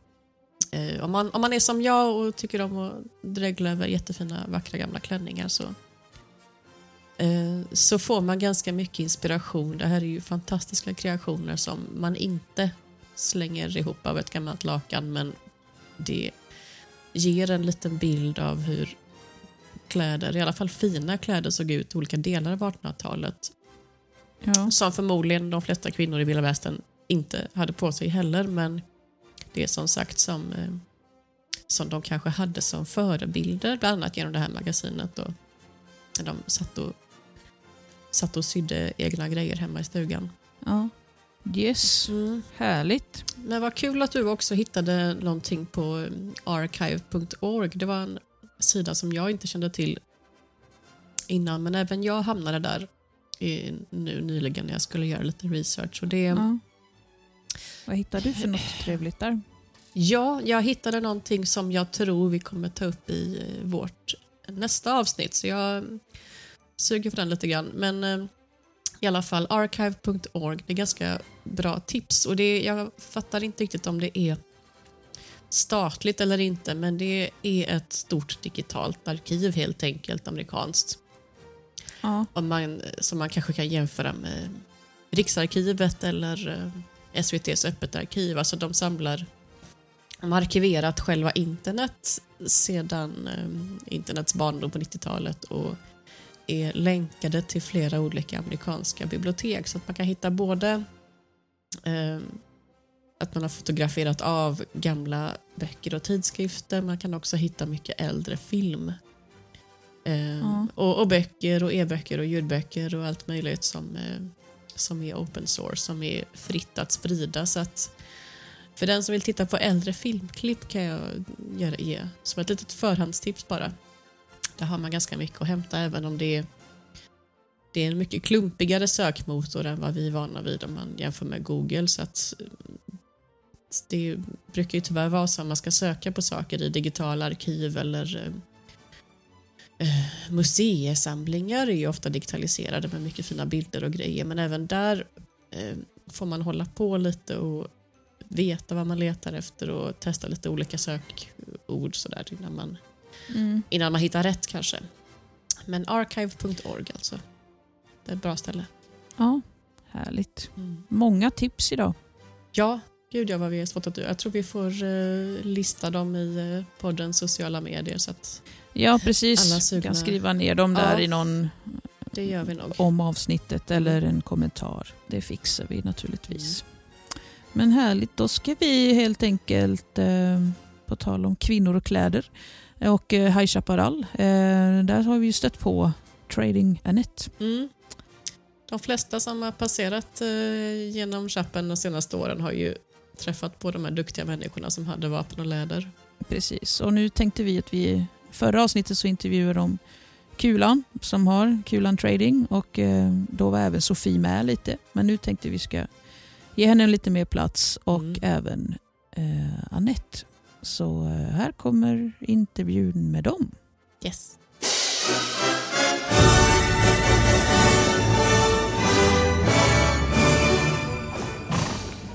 Eh, om, man, om man är som jag och tycker om att dregla över jättefina, vackra gamla klänningar så, eh, så får man ganska mycket inspiration. Det här är ju fantastiska kreationer som man inte slänger ihop av ett gammalt lakan men det ger en liten bild av hur kläder, i alla fall fina kläder, såg ut i olika delar av 1800-talet. Ja. Som förmodligen de flesta kvinnor i vilda västern inte hade på sig heller, men det är som sagt som, eh, som de kanske hade som förebilder, bland annat genom det här magasinet. Och, när de satt och, satt och sydde egna grejer hemma i stugan. ja. Yes, härligt. Men vad kul att du också hittade någonting på archive.org. Det var en sida som jag inte kände till innan, men även jag hamnade där i, nu nyligen när jag skulle göra lite research. Och det, ja. Ja. Vad hittar du för något trevligt där? jag hittade någonting som jag tror vi kommer ta upp i eh, vårt nästa avsnitt, så jag suger för den lite grann. Men eh, i alla fall, archive.org, det är ganska bra tips. Och det, jag fattar inte riktigt om det är statligt eller inte, men det är ett stort digitalt arkiv helt enkelt, amerikanskt. Ja. Om man, som man kanske kan jämföra med Riksarkivet eller eh, SVTs öppet arkiv. Alltså de samlar, de har arkiverat själva internet sedan eh, internets barndom på 90-talet och är länkade till flera olika amerikanska bibliotek så att man kan hitta både eh, att man har fotograferat av gamla böcker och tidskrifter. Man kan också hitta mycket äldre film. Eh, Ja. och, och böcker och e-böcker och ljudböcker och allt möjligt som, eh, som är open source, som är fritt att sprida. Så att för den som vill titta på äldre filmklipp kan jag göra, ge som ett litet förhandstips bara. Där har man ganska mycket att hämta även om det är, det är en mycket klumpigare sökmotor än vad vi är vana vid om man jämför med Google. Så att det brukar ju tyvärr vara så att man ska söka på saker i digitala arkiv eller eh, eh, museisamlingar är ju ofta digitaliserade med mycket fina bilder och grejer men även där eh, får man hålla på lite och veta vad man letar efter och testa lite olika sökord sådär innan man, Mm. innan man hittar rätt kanske. Men archive.org alltså. Det är ett bra ställe. ja, härligt. Många tips idag. Ja, gud ja vad vi har svårt att Jag tror vi får eh, lista dem i eh, poddens sociala medier så att Ja, precis. Alla sugna. kan skriva ner dem där Ja. i någon det gör vi nog. om avsnittet eller en kommentar. Det fixar vi naturligtvis. Men härligt, då ska vi helt enkelt, eh, på tal om kvinnor och kläder och eh, High Chaparral, eh, där har vi ju stött på Trading Annette. Mm. De flesta som har passerat eh, genom chappen de senaste åren har ju träffat på de här duktiga människorna som hade vapen och läder. Precis, och nu tänkte vi att vi, förra avsnittet så intervjuade de Kulan som har Kulan Trading och eh, då var även Sofie med lite. Men nu tänkte vi ska ge henne lite mer plats och Mm. även eh, Annette. Så eh, här kommer intervjun med dem. Yes.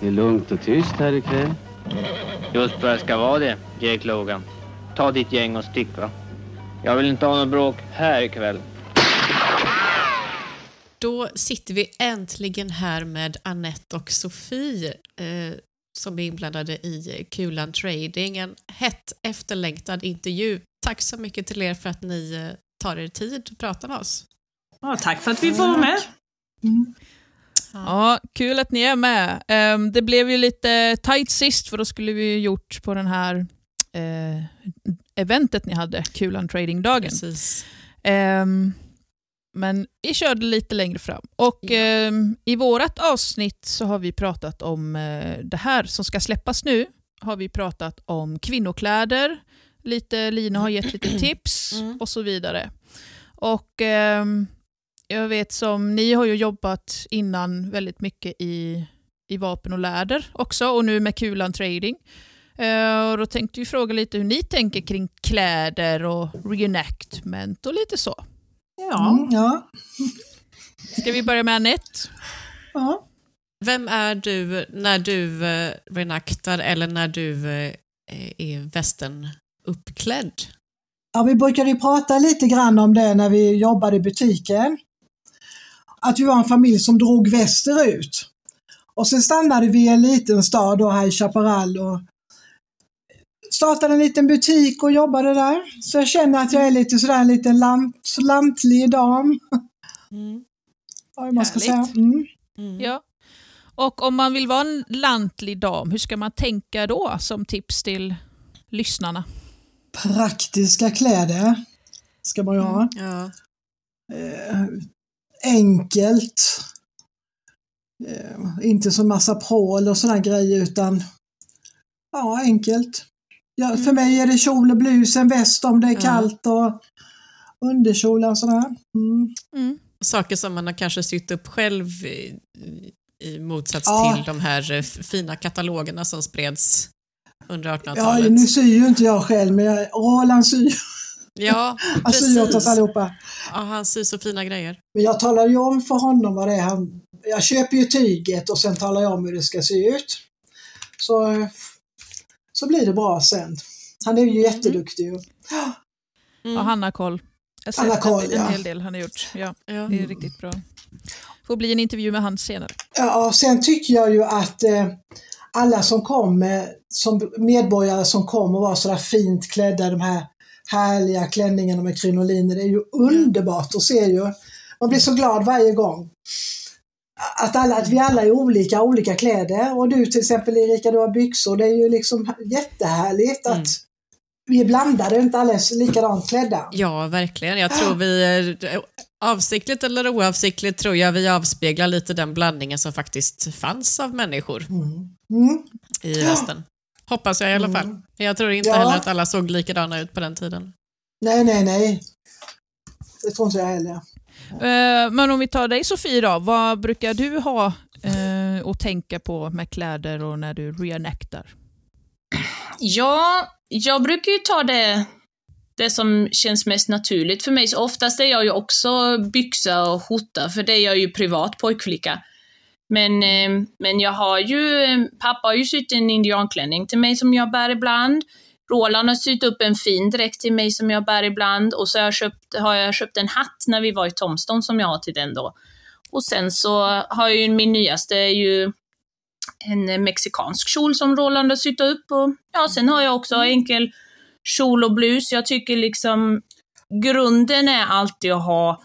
Det är lugnt och tyst här ikväll. Just vad det ska vara det, Jake Logan. Ta ditt gäng och stick va. Jag vill inte ha något bråk här ikväll. Då sitter vi äntligen här med Annette och Sofie eh, som är inblandade i Kulan Trading. En hett efterlängtad intervju. Tack så mycket till er för att ni eh, tar er tid att prata med oss. Ja, tack för att vi får vara med. Ja, kul att ni är med. Ehm, det blev ju lite tight sist för då skulle vi ju gjort på den här eh, eventet ni hade, Kulan Trading-dagen. Ehm, men vi körde lite längre fram. Och Ja. ehm, I vårt avsnitt så har vi pratat om eh, det här som ska släppas nu. Har vi pratat om kvinnokläder, lite, Lina har gett lite tips Mm. och så vidare. Och jag vet som ni har ju jobbat innan väldigt mycket i, i vapen och läder också och nu med Kulan Trading. Eh, och då tänkte vi fråga lite hur ni tänker kring kläder och reenactment och lite så. Ja. Mm, ja. Ska vi börja med Anette? ja. Vem är du när du eh, renaktar eller när du eh, är västen uppklädd? Ja, vi brukade ju prata lite grann om det när vi jobbade i butiken. Att vi var en familj som drog västerut. Och sen stannade vi i en liten stad då här i Chaparral och startade en liten butik och jobbade där. Så jag känner att jag är lite sådär en liten lant, lantlig dam. Mm. Vad man ska säga. Mm. Mm. Ja. Och om man vill vara en lantlig dam, hur ska man tänka då som tips till lyssnarna? Praktiska kläder ska man ju ha. Ja. Enkelt. Eh, inte så massa prål och sådana grejer utan ja, enkelt. Ja, För mig är det kjol och blus, en väst om det är Ja. kallt och underkjol och sådär. Mm. Mm. Saker som man har kanske sytt upp själv i, i motsats Ja. till de här eh, fina katalogerna som spreds under Ja, 1800-talet. nu syr ju inte jag själv men jag, Roland syr. Ja, Han syr åt oss precis. allihopa. Ja, han syr så fina grejer. Men jag talar ju om för honom vad det är han... Jag köper ju tyget och sen talar jag om hur det ska se ut. Så, så blir det bra sen. Han är ju jätteduktig. ju. Mm. Ja, han har koll. Jag har Han har sett koll, en, ja. en hel del han har gjort. Ja, Ja. det är riktigt bra. Får bli en intervju med han senare. Ja, och sen tycker jag ju att eh, alla som kom, eh, som medborgare som kom och var sådär fint klädda, de här härliga klänningarna med krinoliner, det är ju underbart att se ju. Man blir så glad varje gång. Att, alla, att vi alla är olika, olika kläder. Och du till exempel Erika, du har byxor. Det är ju liksom jättehärligt att vi är blandade, inte alla är likadant klädda. Ja, verkligen. Jag tror vi, är- avsiktligt eller oavsiktligt, tror jag vi avspeglar lite den blandningen som faktiskt fanns av människor Mm. i västen. Hoppas jag i alla fall. Jag tror inte Ja. heller att alla såg likadana ut på den tiden. Nej, nej, nej. Det tror inte jag heller. Eh, Men om vi tar dig Sofie då, vad brukar du ha eh, att tänka på med kläder och när du reenactar? Ja, jag brukar ju ta det, det som känns mest naturligt för mig. Så oftast är jag ju också byxa och skjorta, för det är jag ju privat pojkflicka. Men, eh, men jag har ju, eh, pappa har ju sytt en indianklänning till mig som jag bär ibland. Roland har sytt upp en fin dräkt till mig som jag bär ibland och så har jag köpt, har jag köpt en hatt när vi var i Tomston som jag har till den då. Och sen så har jag ju min nyaste är ju en mexikansk kjol som Roland har sytt upp. Och, ja, sen har jag också enkel kjol och blus. Jag tycker liksom grunden är alltid att ha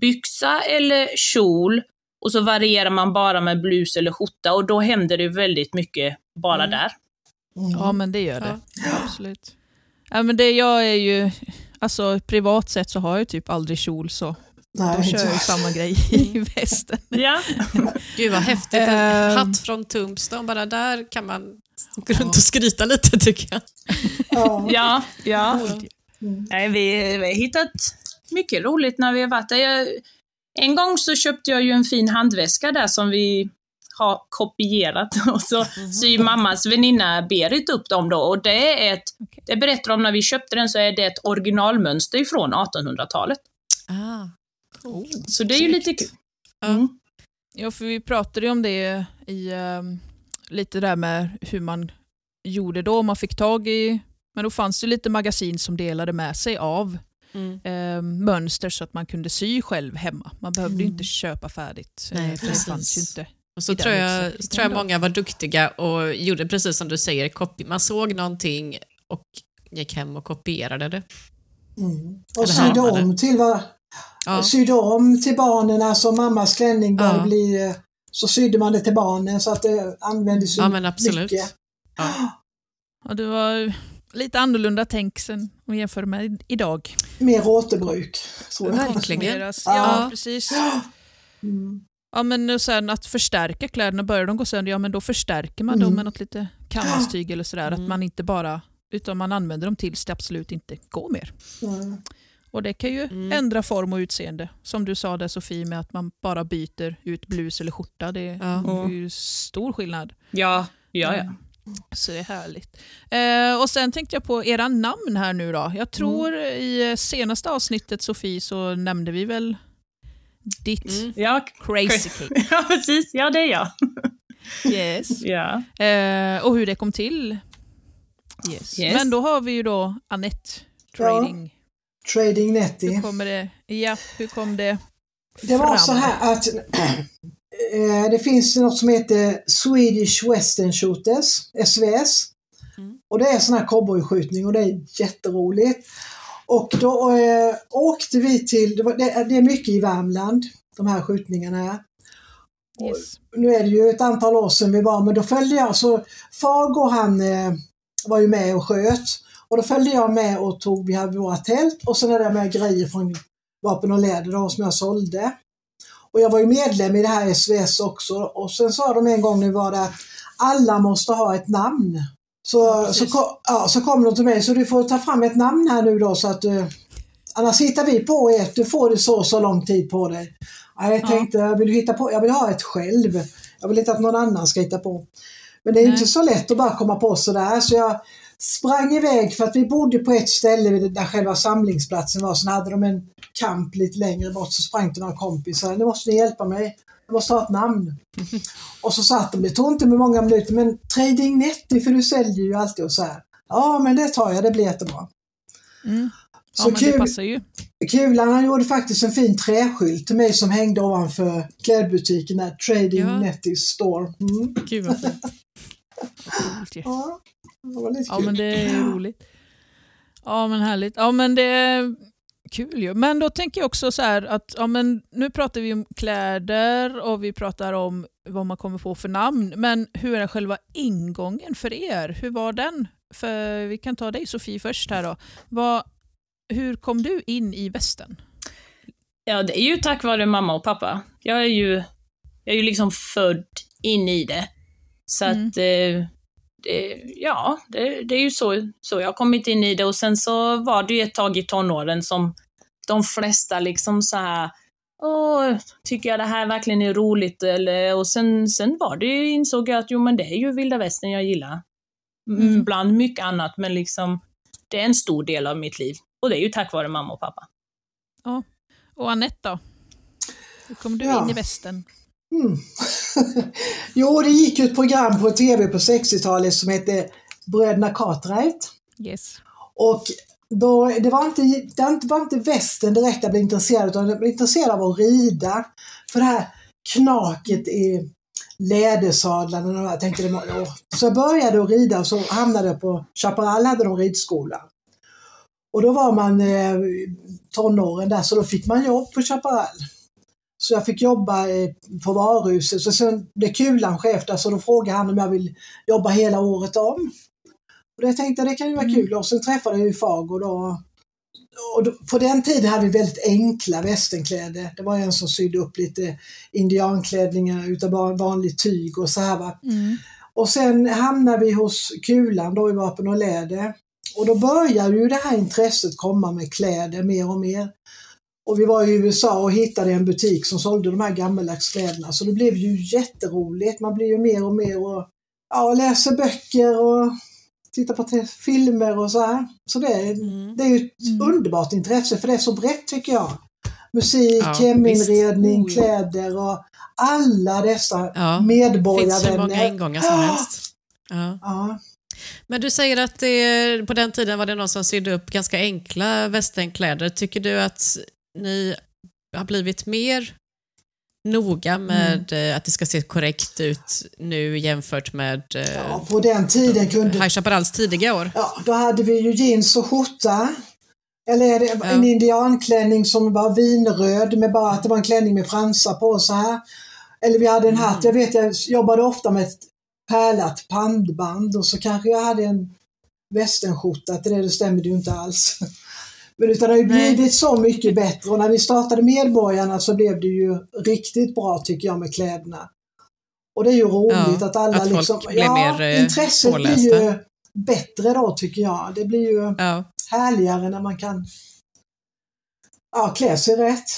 byxa eller kjol och så varierar man bara med blus eller skjorta och då händer det väldigt mycket bara där. Ja, men det gör det. Absolut. Ja, men det jag är ju, alltså privat sett så har jag typ aldrig kjol så Nej, då kör jag ju samma grej i västen. Ja. Gud vad häftigt. En Ehm. hatt från Tombstone, bara där kan man gå runt och skryta lite tycker jag. Ja. Ja, ja. Mm. Nej, vi, vi har hittat mycket roligt när vi har varit där. Jag, en gång så köpte jag ju en fin handväska där som vi har kopierat och så syr mammas väninna Berit upp dem då och det är ett, det berättar de när vi köpte den så är det ett originalmönster ifrån 1800-talet. Ah. Så det är ju lite kul. Ja. Ja, för vi pratade ju om det i ehm, lite där med hur man gjorde då, man fick tag i, men då fanns det lite magasin som delade med sig av Mm. ehm, mönster så att man kunde sy själv hemma. Man behövde ju inte köpa färdigt. eh, Nej, för det fanns ju inte. Och så tror jag, utsträckningen tror jag många var duktiga och gjorde precis som du säger, man såg någonting och gick hem och kopierade det. Mm. Och sydde om till vad Ja. sydde om till barnen, alltså mammas klänning började Ja. bli, eh, så sydde man det till barnen så att det användes Ja, men absolut. mycket. Ja, det var lite annorlunda tänk sen om jämför med idag. Mer återbruk. jag. Verkligen. Ja. Ja, precis. Mm. Ja, men och sen att förstärka kläderna, börjar de gå sönder, ja men då förstärker man dem Mm. med något lite canvastyg eller sådär. Att man inte bara, utan man använder dem tills det absolut inte går mer. Mm. Och det kan ju Mm. ändra form och utseende. Som du sa där Sofie, med att man bara byter ut blus eller skjorta. Det Ja. är ju stor skillnad. Ja, ja, ja. Mm. Så det är härligt. Eh, och sen tänkte jag på era namn här nu då. Jag tror i senaste avsnittet Sofie så nämnde vi väl ditt Mm. Ja, Crazy Cake. ja, precis. Ja, det är jag. Yes. Ja. Eh, och hur det kom till. Yes. Yes. Men då har vi ju då Annette Trading. Trading Netty. Hur kommer det? Ja, hur kom det Det var fram? så här att eh, det finns något som heter Swedish Western Shooters, SVS. Mm. Och det är sån här cowboyskjutning och det är jätteroligt. Och då eh, åkte vi till, det, var, det, det är mycket i Värmland, de här skjutningarna. Yes. Nu är det ju ett antal år sedan vi var, men då följde jag, så Fargo han eh, var ju med och sköt. Och då följde jag med och tog, vi hade våra tält och sen hade jag med grejer från vapen och läder då, som jag sålde. Och jag var ju medlem i det här SVS också och sen sa de en gång vi var där att alla måste ha ett namn. Så, så, ko- ja, så kom de till mig, så du får ta fram ett namn här nu då så att du, annars hittar vi på ett, du får det så och så lång tid på dig. Ja, jag tänkte, jag vill hitta på, jag vill ha ett själv. Jag vill inte att någon annan ska hitta på. Men det är Nej. inte så lätt att bara komma på sådär. Så jag sprang iväg för att vi bodde på ett ställe där själva samlingsplatsen var. Sen hade de en kamp lite längre bort så sprang till några kompisar. Nu måste ni hjälpa mig. Jag måste ha ett namn. Och så satt de, det tog inte med många minuter, men Trading Netty för du säljer ju alltid och så här. Ja, men det tar jag, det blir jättebra. Mm. Ja, Så kul. Kulan han gjorde faktiskt en fin träskylt till mig som hängde ovanför klädbutiken där, Trading Ja. Netty Store. Mm. Gud vad fint. Ja, det var lite Ja, kul. men det är roligt. Ja, men härligt. Ja, men det är kul ju. Men då tänker jag också så här att ja, men nu pratar vi om kläder och vi pratar om vad man kommer få för namn. Men hur är själva ingången för er? Hur var den? För vi kan ta dig Sofie först här då. Vad, hur kom du in i västen? Ja, det är ju tack vare mamma och pappa. Jag är ju, jag är ju liksom född in i det. Så Mm. att, eh, det, ja, det, det är ju så, så jag har kommit in i det och sen så var det ju ett tag i tonåren som de flesta liksom så här Åh, tycker jag det här verkligen är roligt? Eller, och sen, sen var det ju, insåg jag att jo men det är ju vilda västern jag gillar. Mm. Bland mycket annat, men liksom det är en stor del av mitt liv. Och det är ju tack vare mamma och pappa. Och Anette då? Hur kom du Ja. in i västen? Mm. jo, det gick ju ett program på tv på 60-talet som hette Bröderna Cartwright. Yes. Och då, det var inte, det var inte västen direkt jag blev intresserad utan jag blev intresserad av att rida. För det här knaket i lädersadlarna och jag tänkte det var, åh. Så jag började att rida och så hamnade jag på Chaparral hade de ridskola. Och då var man eh, tonåren där så då fick man jobb på Chaparral. Så jag fick jobba eh, på varuhuset. Så sen blev Kulan chef där så då frågade han om jag vill jobba hela året om. Och det tänkte jag det kan ju vara kul. Och sen träffade jag ju Fago då. Och då, på den tiden hade vi väldigt enkla västenkläder. Det var en som sydde upp lite indianklänningar utav vanligt tyg och så här va. Mm. Och sen hamnade vi hos Kulan då i Vapen och Läder. Och då började ju det här intresset komma med kläder mer och mer. Och vi var i USA och hittade en butik som sålde de här gammaldags kläderna. Så det blev ju jätteroligt. Man blir ju mer och mer och ja, läser böcker och tittar på filmer och så här. Så det, är- Mm. det är ju ett underbart intresse för det är så brett tycker jag. Musik, Ja, heminredning, visst. Oh, kläder och alla dessa Ja, finns medborgarvänner. hur många ingångar som helst. Ja. Ja. Men du säger att det, på den tiden var det någon som sydde upp ganska enkla västenkläder. Tycker du att ni har blivit mer noga med eh, att det ska se korrekt ut nu jämfört med eh, Ja, på den tiden kunde... High Chaparrals tidiga år? Ja, då hade vi ju jeans och skjorta. Eller är det Ja. en indianklänning som var vinröd med bara att det var en klänning med fransar på så här. Eller vi hade en hatt. Jag vet jag jobbade ofta med ett pärlat pannband och så kanske jag hade en västenskjorta. Till det, det stämmer ju inte alls. Men utan det har ju blivit så mycket bättre och när vi startade Medborgarna så blev det ju riktigt bra tycker jag med kläderna. Och det är ju roligt Ja, att alla att liksom... blir mer, eh, intresset pålästa. blir ju bättre då tycker jag. Det blir ju Ja. härligare när man kan ja, klä sig rätt.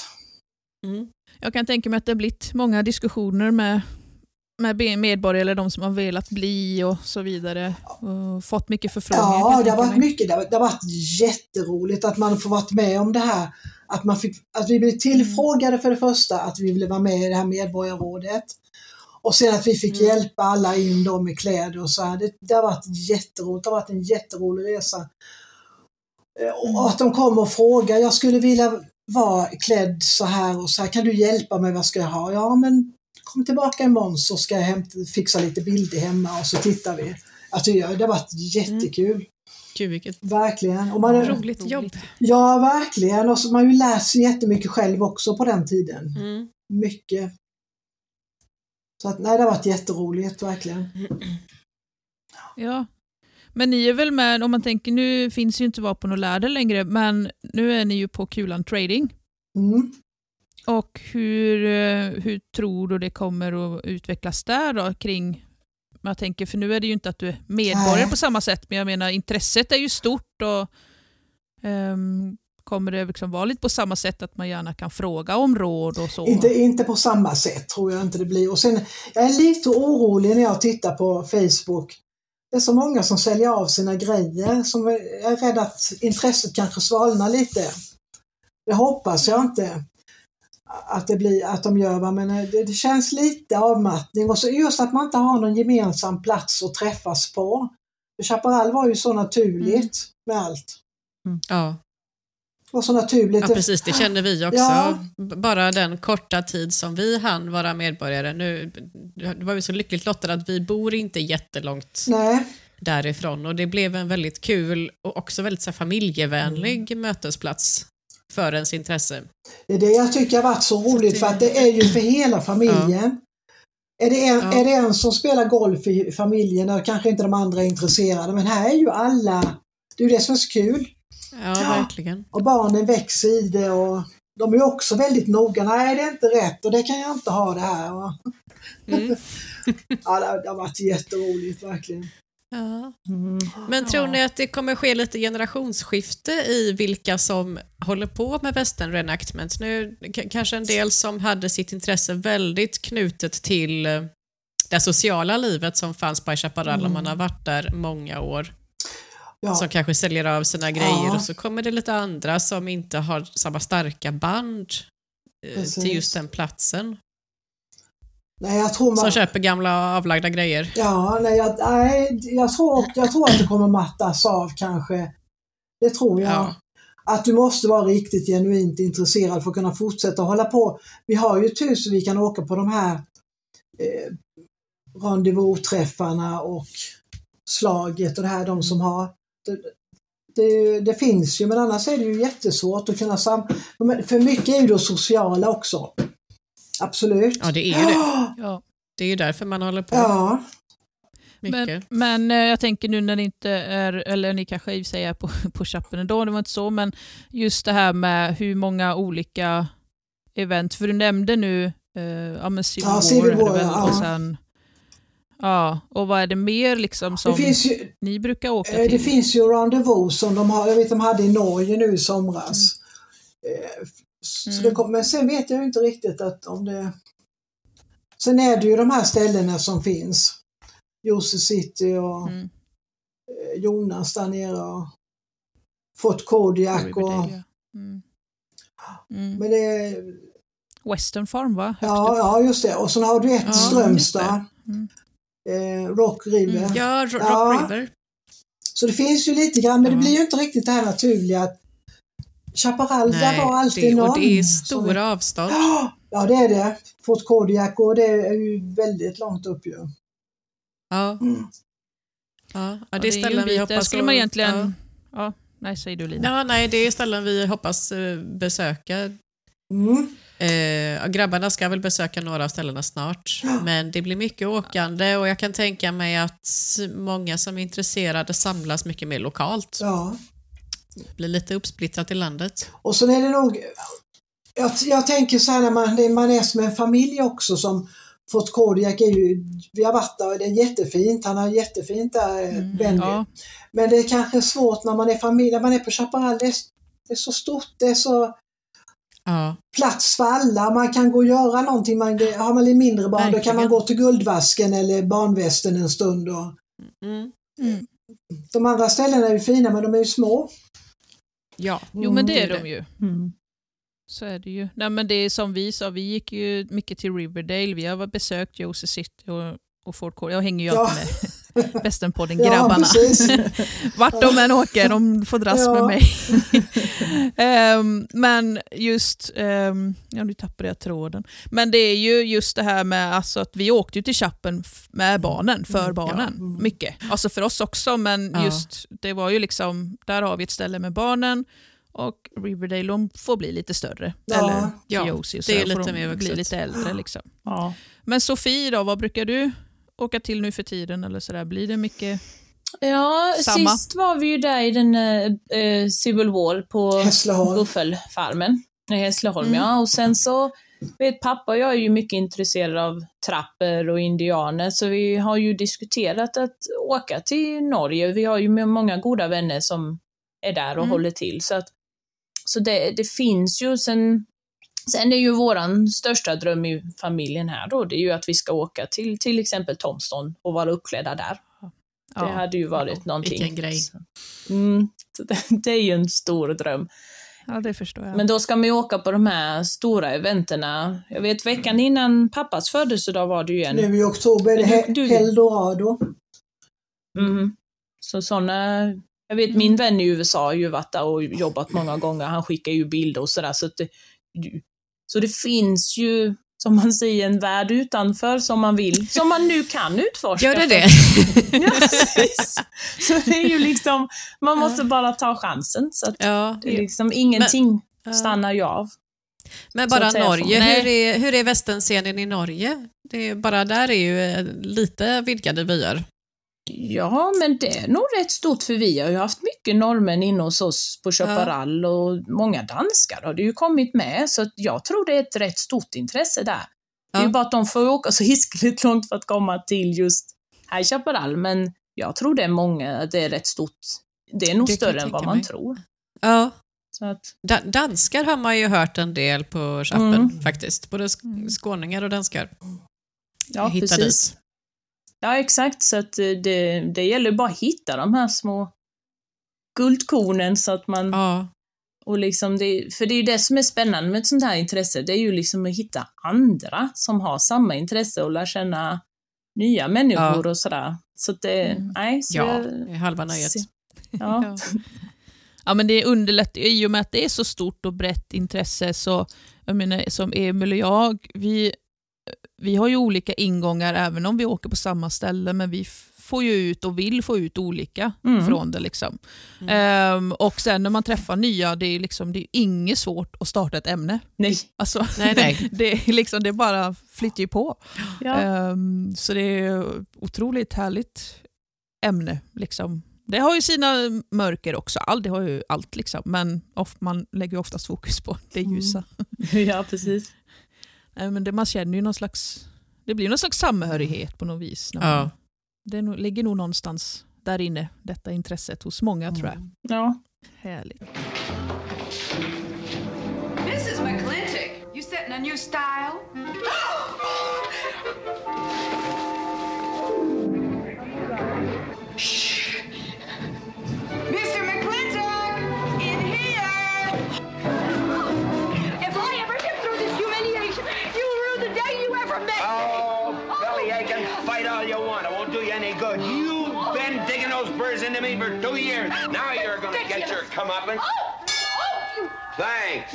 Mm. Jag kan tänka mig att det har blivit många diskussioner med, med medborgare eller de som har velat bli och så vidare. Och fått mycket förfrågningar. Ja, det har varit mycket. Det har, det har varit jätteroligt att man får varit med om det här. Att, man fick, att vi blev tillfrågade för det första, att vi ville vara med i det här medborgarrådet. Och sen att vi fick hjälpa alla in då med kläder och så här. Det, det har varit jätteroligt. Det har varit en jätterolig resa. Eh, Och att de kommer och frågar, jag skulle vilja vara klädd så här och så här. Kan du hjälpa mig? Vad ska jag ha? Ja, men kom tillbaka imorgon så ska jag hämta, fixa lite bilder hemma och så tittar vi. Alltså, det har varit jättekul. Gud, vilket Verkligen. Och man, roligt jobb. Ja, verkligen. Och så man har ju lärt sig jättemycket själv också på den tiden. Mm. Mycket. Så att, nej, det har varit jätteroligt, verkligen. Ja. Men ni är väl med, om man tänker, nu finns ju inte vapen och läder längre, men nu är ni ju på Kulan Trading. Mm. Och hur, eh, hur tror du det kommer att utvecklas där då kring jag tänker, för nu är det ju inte att du är medborgare Nej. på samma sätt, men jag menar intresset är ju stort och ehm, kommer det liksom vara lite på samma sätt att man gärna kan fråga om råd och så? Inte, inte på samma sätt tror jag inte det blir. Och sen, jag är lite orolig när jag tittar på Facebook. det är så många som säljer av sina grejer som jag är rädd att intresset kanske svalnar lite. Det hoppas jag inte att, det blir, att de gör, va, men eh, det, det känns lite avmattning och så just att man inte har någon gemensam plats att träffas på. För Chaparral var ju så naturligt med allt. Ja. Det var så naturligt. ja, precis. Det känner vi också. Ja. Bara den korta tid som vi hann vara medborgare. Nu det var vi så lyckligt lottade att vi bor inte jättelångt Nej, därifrån och det blev en väldigt kul och också väldigt så här, familjevänlig Mm. mötesplats för ens intresse. det är det jag tycker har varit så roligt för att det är ju för hela familjen. Är, det en, Ja. är det en som spelar golf i familjen och kanske inte de andra är intresserade men här är ju alla, det är ju det som är så kul. Ja, verkligen. Och barnen växer i det och de är också väldigt noga. Nej, det är inte rätt och det kan jag inte ha det här. Mm. ja, det, det har varit jätteroligt verkligen. Ja. Men tror ni att det kommer ske lite generationsskifte i vilka som håller på med western reenactment? Nu kanske en del som hade sitt intresse väldigt knutet till eh, det sociala livet som fanns på Chaparral om man har varit där många år. Ja. Som kanske säljer av sina grejer Ja. och så kommer det lite andra som inte har samma starka band eh, Precis. till just den platsen. Nej, jag tror man... Som köper gamla avlagda grejer. Ja, nej, jag, nej jag, tror, jag tror att det kommer mattas av kanske. Det tror jag. Ja. Att du måste vara riktigt genuint intresserad för att kunna fortsätta hålla på. Vi har ju tur så vi kan åka på de här eh, rendezvous-träffarna och slaget och det här, de som har. Det, det, det finns ju, men annars är det ju jättesvårt att kunna sam... För mycket är ju det sociala också. Absolut. Ja, det är ju det. Ja. Det är ju därför man håller på Ja. mycket. Men, men eh, jag tänker nu när ni inte är, eller ni kanske i sig är på, på chappen ändå, det var inte så, men just det här med hur många olika event, för du nämnde nu eh, ja, men Civil, Ja, War, Civil det War, väl, ja. och sen Ja, och vad är det mer liksom som Det finns ju, ni brukar åka Eh, Det till? finns ju rendezvous som de har, jag vet de hade i Norge nu i somras. Eh, Så Mm. det kom, men sen vet jag ju inte riktigt att om det... Sen är det ju de här ställena som finns. Jose City och Mm. eh, Jonas där nere och Fort Kodiak och... Mm. Mm. Men det är, Western Farm va? Ja, upp. ja, just det. Och sen har du ett Ja, Strömstad. Mm. Eh, Rock River. Mm. Ja, Ro- Rock Ja. River. Så det finns ju lite grann, men det blir ju inte riktigt det här naturliga. att Chaparral, där var alltid det, någon. och det är stora avstånd. Ja, det är det. Fort Kodiak och det är ju väldigt långt upp ju. Ja. Mm. Ja, ja, Ja, det är ställen vi hoppas Där skulle man egentligen... Ja. Ja. nej, säger du Lina. Ja, nej, det är ställen vi hoppas eh, besöka. Mm. Eh, grabbarna ska väl besöka några av ställena snart, men det blir mycket åkande och jag kan tänka mig att många som är intresserade samlas mycket mer lokalt. Ja. Blir lite uppsplittrat i landet. Och sen är det nog... Jag, jag tänker så här när man, man är som en familj också som Fort Kodiak är ju... Vi har varit där och det är jättefint. Han har jättefint där, mm, Benny. Ja, Men det är kanske svårt när man är familj, när man är på Chaparral. Det är, det är så stort, det är så Ja, plats för alla. Man kan gå och göra någonting. Man, har man lite mindre barn då kan Verkligen. man gå till Guldvasken eller Barnvästen en stund. Och, mm. mm. de andra ställena är ju fina men de är ju små. Ja. Jo, men det är Mm. de ju. Så är det ju. Nej, men det är som vi sa, vi gick ju mycket till Riverdale. Vi har besökt Jose City och, och Fort Court. Jag hänger ju Ja. alltid med Västernpodden, Ja, grabbarna. precis. Vart de än åker, de får dras Ja. med mig. Ehm, men just, um, ja nu tappade jag tråden. Men det är ju just det här med alltså, att vi åkte ju till Chappen med barnen, för barnen. Mycket. Alltså för oss också, men Ja. just det var ju liksom, där har vi ett ställe med barnen och Riverdale de får bli lite större. Ja. Eller Ja, Josie och det är lite mer bli vuxet. lite äldre. Liksom. Ja. Men Sofie då, vad brukar du åka till nu för tiden? Eller sådär? Blir det mycket? Ja, Samma. sist var vi ju där i den eh, eh, Civil War på. Buffelfarmen. I Hässleholm, Mm. ja. Och sen så vet pappa och jag är ju mycket intresserade av trapper och indianer, så vi har ju diskuterat att åka till Norge. Vi har ju många goda vänner som är där och Mm. håller till. Så, att, så det, det finns ju sen Sen är ju våran största dröm i familjen här då, det är ju att vi ska åka till till exempel Thompson och vara uppklädda där. Det hade ju varit någonting. vilken grej. Mm, det, det är ju en stor dröm. Ja, det förstår jag. Men då ska man ju åka på de här stora eventerna. Jag vet veckan innan pappas födelsedag var det ju en. Nu i oktober du- du- Eldorado. Mhm. Så sådana, jag vet min vän i USA har ju varit där och jobbat många gånger. Han skickar ju bilder och sådär. Så, att det, så det finns ju, som man säger, en värld utanför som man vill, som man nu kan utforska. Gör det det? Ja, precis. Så det är ju liksom, man måste bara ta chansen. Så Ja. det är liksom ingenting Ja. stannar ju av. Men bara Norge, hur är, hur är västernscenen i Norge? Det är, bara där är ju eh, lite vidgade vyer. Ja, men det är nog rätt stort för vi har ju haft mycket norrmän inne hos oss på Chaparral och många danskar har det ju kommit med, så jag tror det är ett rätt stort intresse där. Det är ju bara att de får åka så hiskeligt långt för att komma till just här i Chaparral, men jag tror det är många, det är rätt stort. Det är nog Det större än vad man mig. tror. Ja. Så att, Da danskar har man ju hört en del på chappen Mm. faktiskt. Både sk- skåningar och danskar. ja, precis. dit. Ja, exakt, så att eh, det, det gäller bara att hitta de här små guldkornen så att man Ja. Och liksom det, för det är ju det som är spännande med ett sånt här intresse, det är ju liksom att hitta andra som har samma intresse och lära känna nya människor och sådär. Så att det, nej, så Ja, jag- det är halva nöjet. se- Ja. Ja, men det underlättar ju i och med att det är så stort och brett intresse. Så, jag menar, som Emil och jag, vi, vi har ju olika ingångar även om vi åker på samma ställe, men vi får ju ut och vill få ut olika Mm. från det. Liksom. Ehm, och sen när man träffar nya, det är, liksom, det är inget svårt att starta ett ämne. Nej. Alltså, Nej, nej. det, är liksom, det bara flyttar ju på. Ja. Ehm, så det är otroligt härligt ämne. Liksom. Det har ju sina mörker också, All, det har ju allt, liksom. men of, man lägger ju oftast fokus på det ljusa. ja, precis. Nej, men det, man känner ju någon slags, det blir någon slags samhörighet på något vis. När man, Ja. Det nog, ligger nog någonstans där inne, detta intresset hos många tror jag. Ja. Härligt. Mrs. McClintock, you setting a new style? Those burrs into me for two years. Now you're gonna get your comeuppance. Oh, oh, Thanks.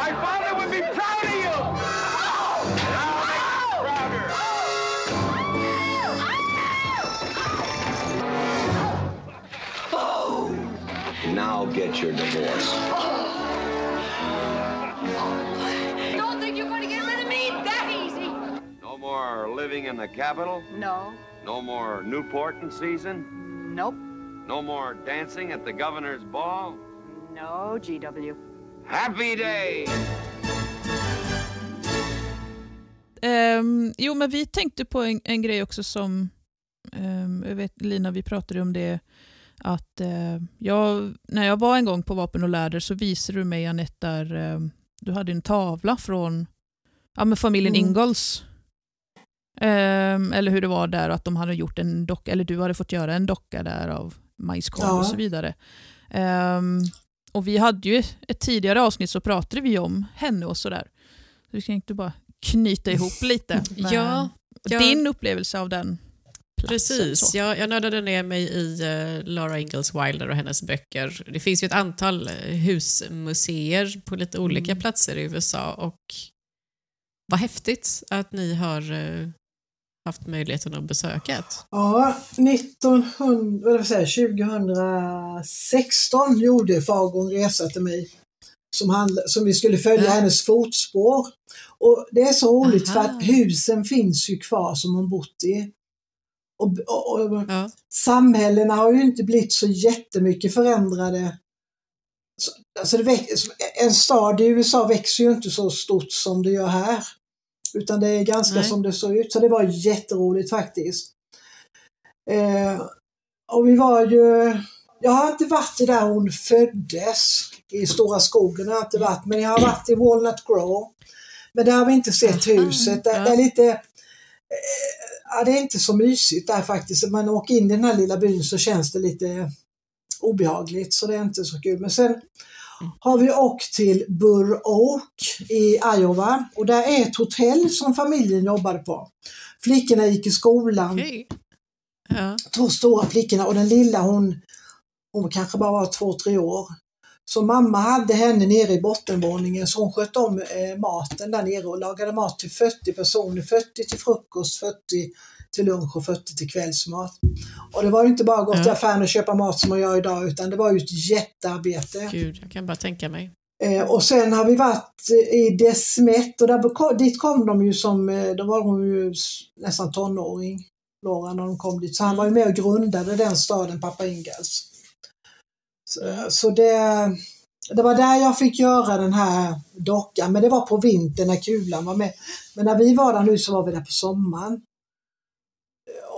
My father would be proud of you. And I'll make you prouder. Oh, now get your divorce. The capital? No. No more Newport in season? Nope. No more dancing at the governor's ball? No, GW. Happy day! Ehm, jo, men vi tänkte på en, en grej också som, ehm, jag vet Lina, vi pratade om det, att eh, jag, när jag var en gång på Vapen och läder så visade du mig Anette där ehm, du hade en tavla från ja, men familjen Mm. Ingalls. Ehm, eller hur det var där, att de hade gjort en docka, eller du hade fått göra en docka där av majskolv Ja. och så vidare. Ehm, och vi hade ju ett tidigare avsnitt så pratade vi om henne och sådär. Så vi tänkte bara knyta ihop lite Ja, ja. din upplevelse av den platsen. Precis, jag, jag nördade ner mig i uh, Laura Ingalls Wilder och hennes böcker. Det finns ju ett antal eh, husmuseer på lite olika platser i USA och vad häftigt att ni har eh, haft möjligheten att besöka. Ja, 1900, vad säga, 2016 gjorde Fargo en resa till mig som, handl- som vi skulle följa hennes fotspår. Och Det är så roligt för Aha. att husen finns ju kvar som hon bott i. Och, och, och Samhällena har ju inte blivit så jättemycket förändrade. Så, alltså det en stad i USA växer ju inte så stort som det gör här. Utan det är ganska Nej. som det såg ut. Så det var jätteroligt faktiskt. Eh, och vi var ju... Jag har inte varit i där hon föddes, i Stora skogen har jag inte varit, men jag har varit i Walnut Grove. Men där har vi inte sett huset. Det, det är lite... Eh, ja, det är inte så mysigt där faktiskt. Man åker in i den här lilla byn så känns det lite obehagligt så det är inte så kul. Men sen har vi åkt till Burr Oak i Iowa och där är ett hotell som familjen jobbade på. Flickorna gick i skolan, Okej. Ja. två stora flickorna och den lilla hon, hon kanske bara var två, tre år. Så mamma hade henne nere i bottenvåningen så hon sköt om eh, maten där nere och lagade mat till 40 personer. 40 till frukost, 40 till lunch och 40 till kvällsmat. Och det var ju inte bara att gå till affären och köpa mat som man gör idag utan det var ju ett jättearbete. Gud, jag kan bara tänka mig. Eh, och sen har vi varit eh, i Desmet och där, dit kom de ju som, eh, då var hon ju nästan tonåring, Laura, när de kom dit. Så han var ju med och grundade den staden, pappa Ingalls. Så, så det, det var där jag fick göra den här dockan, men det var på vintern när kulan var med. Men när vi var där nu så var vi där på sommaren.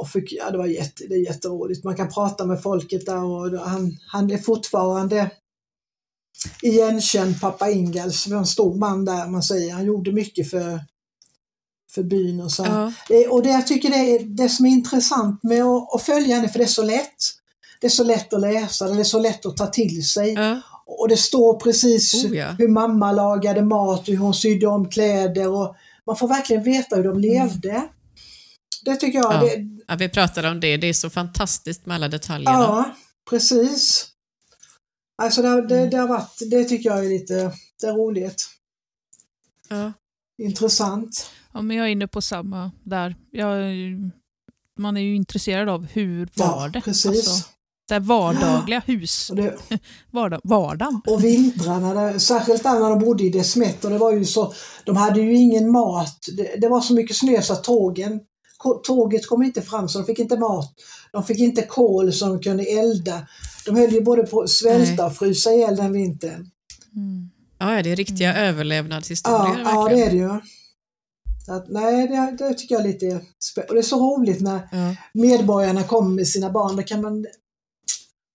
Eh, fick, ja, det var jätte, det är jätteroligt. Man kan prata med folket där och han, han är fortfarande igenkänd pappa var en stor man där man säger. Han gjorde mycket för, för byn och så. Ja. Det, och det jag tycker det är det som är intressant med att, att följa henne, för det är så lätt. Det är så lätt att läsa, det är så lätt att ta till sig. Och det står precis Oh, ja. hur mamma lagade mat, hur hon sydde om kläder och man får verkligen veta hur de levde. Det tycker jag, Ja. det, Ja, vi pratade om det. Det är så fantastiskt med alla detaljerna. ja precis. Alltså det, Mm. det, det har varit, det tycker jag är lite, det är roligt. Ja. Intressant. Ja, men jag är inne på samma där. Jag, man är ju intresserad av hur Ja, var det? precis. Alltså, det vardagliga hus. Och det, Vardag, vardagen. Och vintrarna, där, särskilt där när de bodde i Desmet, och det var ju så, de hade ju ingen mat. Det, det var så mycket snö så att tågen, tåget kom inte fram så de fick inte mat. De fick inte kol så de kunde elda. De höll ju både på att svälta och frysa ihjäl den vintern. Ja, det är riktiga överlevnadshistorier. Ja, ja, det är det ju. Att, nej, det, det tycker jag är lite Och det är så roligt när Ja. medborgarna kommer med sina barn. Då kan man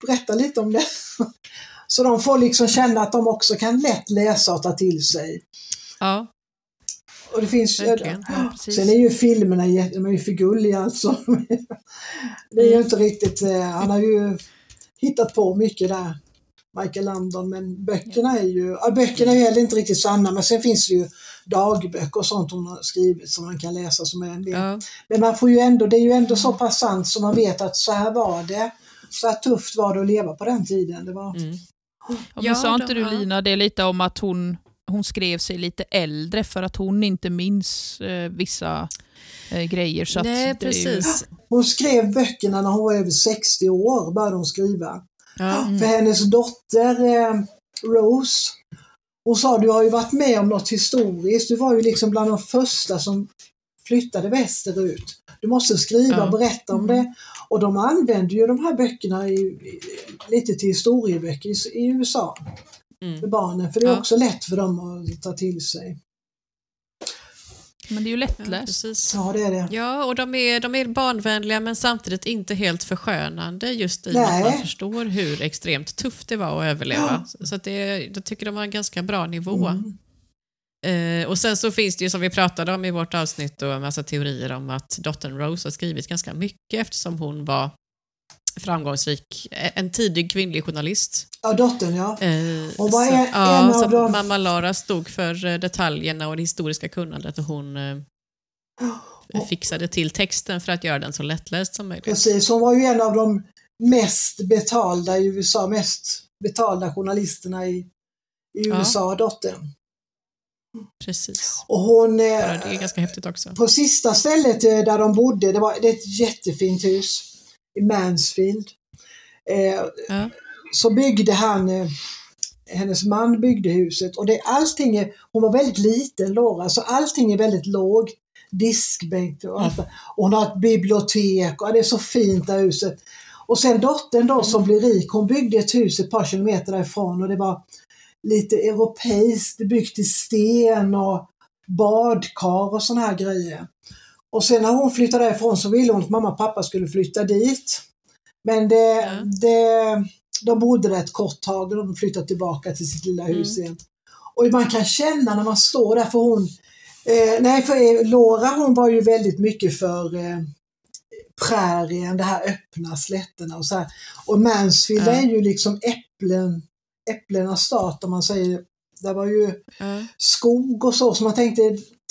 berätta lite om det. Så de får liksom känna att de också kan lätt läsa och ta till sig. Ja, Och det finns verkligen. Ja, precis. Sen är ju filmerna de är ju för gulliga alltså. Det är ju Mm. inte riktigt, eh, han har ju hittat på mycket där, Michael Landon, men böckerna är ju, ja, böckerna är inte riktigt sanna, men sen finns det ju dagböcker och sånt hon har skrivit som man kan läsa som är en del. Ja. Men man får ju ändå, det är ju ändå så pass sant så man vet att så här var det. Så här tufft var det att leva på den tiden. Det var, Mm. Ja, men sa inte du. Lina det lite om att hon, hon skrev sig lite äldre för att hon inte minns eh, vissa eh, grejer. Så Nej, att är ju- precis. Hon skrev böckerna när hon var över 60 år, började hon skriva. Ja. För hennes dotter eh, Rose, hon sa du har ju varit med om något historiskt. Du var ju liksom bland de första som flyttade västerut. Du måste skriva Ja. och berätta om det. Och de använder ju de här böckerna i, i, lite till historieböcker i, i USA Mm. för barnen. För det är Ja. också lätt för dem att ta till sig. Men det är ju Ja, lättläst. precis. Ja, det är det. Ja, och de är, de är barnvänliga men samtidigt inte helt förskönande just i Nej. att man förstår hur extremt tufft det var att överleva. Så att det, jag tycker de har en ganska bra nivå. Mm. Eh, och sen så finns det ju som vi pratade om i vårt avsnitt då, en massa teorier om att dottern Rose har skrivit ganska mycket eftersom hon var framgångsrik, eh, en tidig kvinnlig journalist. Ja, dottern ja. Eh, Hon var så, en- ja, så dem- mamma Lara stod för eh, detaljerna och det historiska kunnandet och hon eh, fixade till texten för att göra den så lättläst som möjligt. Precis, hon var ju en av de mest betalda i USA, mest betalda journalisterna i, i Ja. USA, dottern. Precis. Och hon, eh, Ja, det är ganska häftigt också. på sista stället eh, där de bodde, det, var, det är ett jättefint hus i Mansfield. Eh, Ja. Så byggde han, eh, hennes man byggde huset och det, allting är, hon var väldigt liten Laura, så allting är väldigt lågt. Diskbänk och allt. det. Och hon har ett bibliotek och det är så fint det här huset. Och sen dottern då som blev rik, hon byggde ett hus ett par kilometer därifrån och det var lite europeiskt, byggt i sten och badkar och såna här grejer. Och sen när hon flyttade därifrån så ville hon att mamma och pappa skulle flytta dit. Men det, Ja. det, de bodde där ett kort tag och de flyttade tillbaka till sitt lilla hus igen. Och man kan känna när man står där för hon, eh, nej för eh, Laura hon var ju väldigt mycket för eh, prärien, det här öppna slätterna och så här. Och Mansfield Ja. är ju liksom äpplen, äpplenas stat om man säger. Det var ju Ja. skog och så, så man tänkte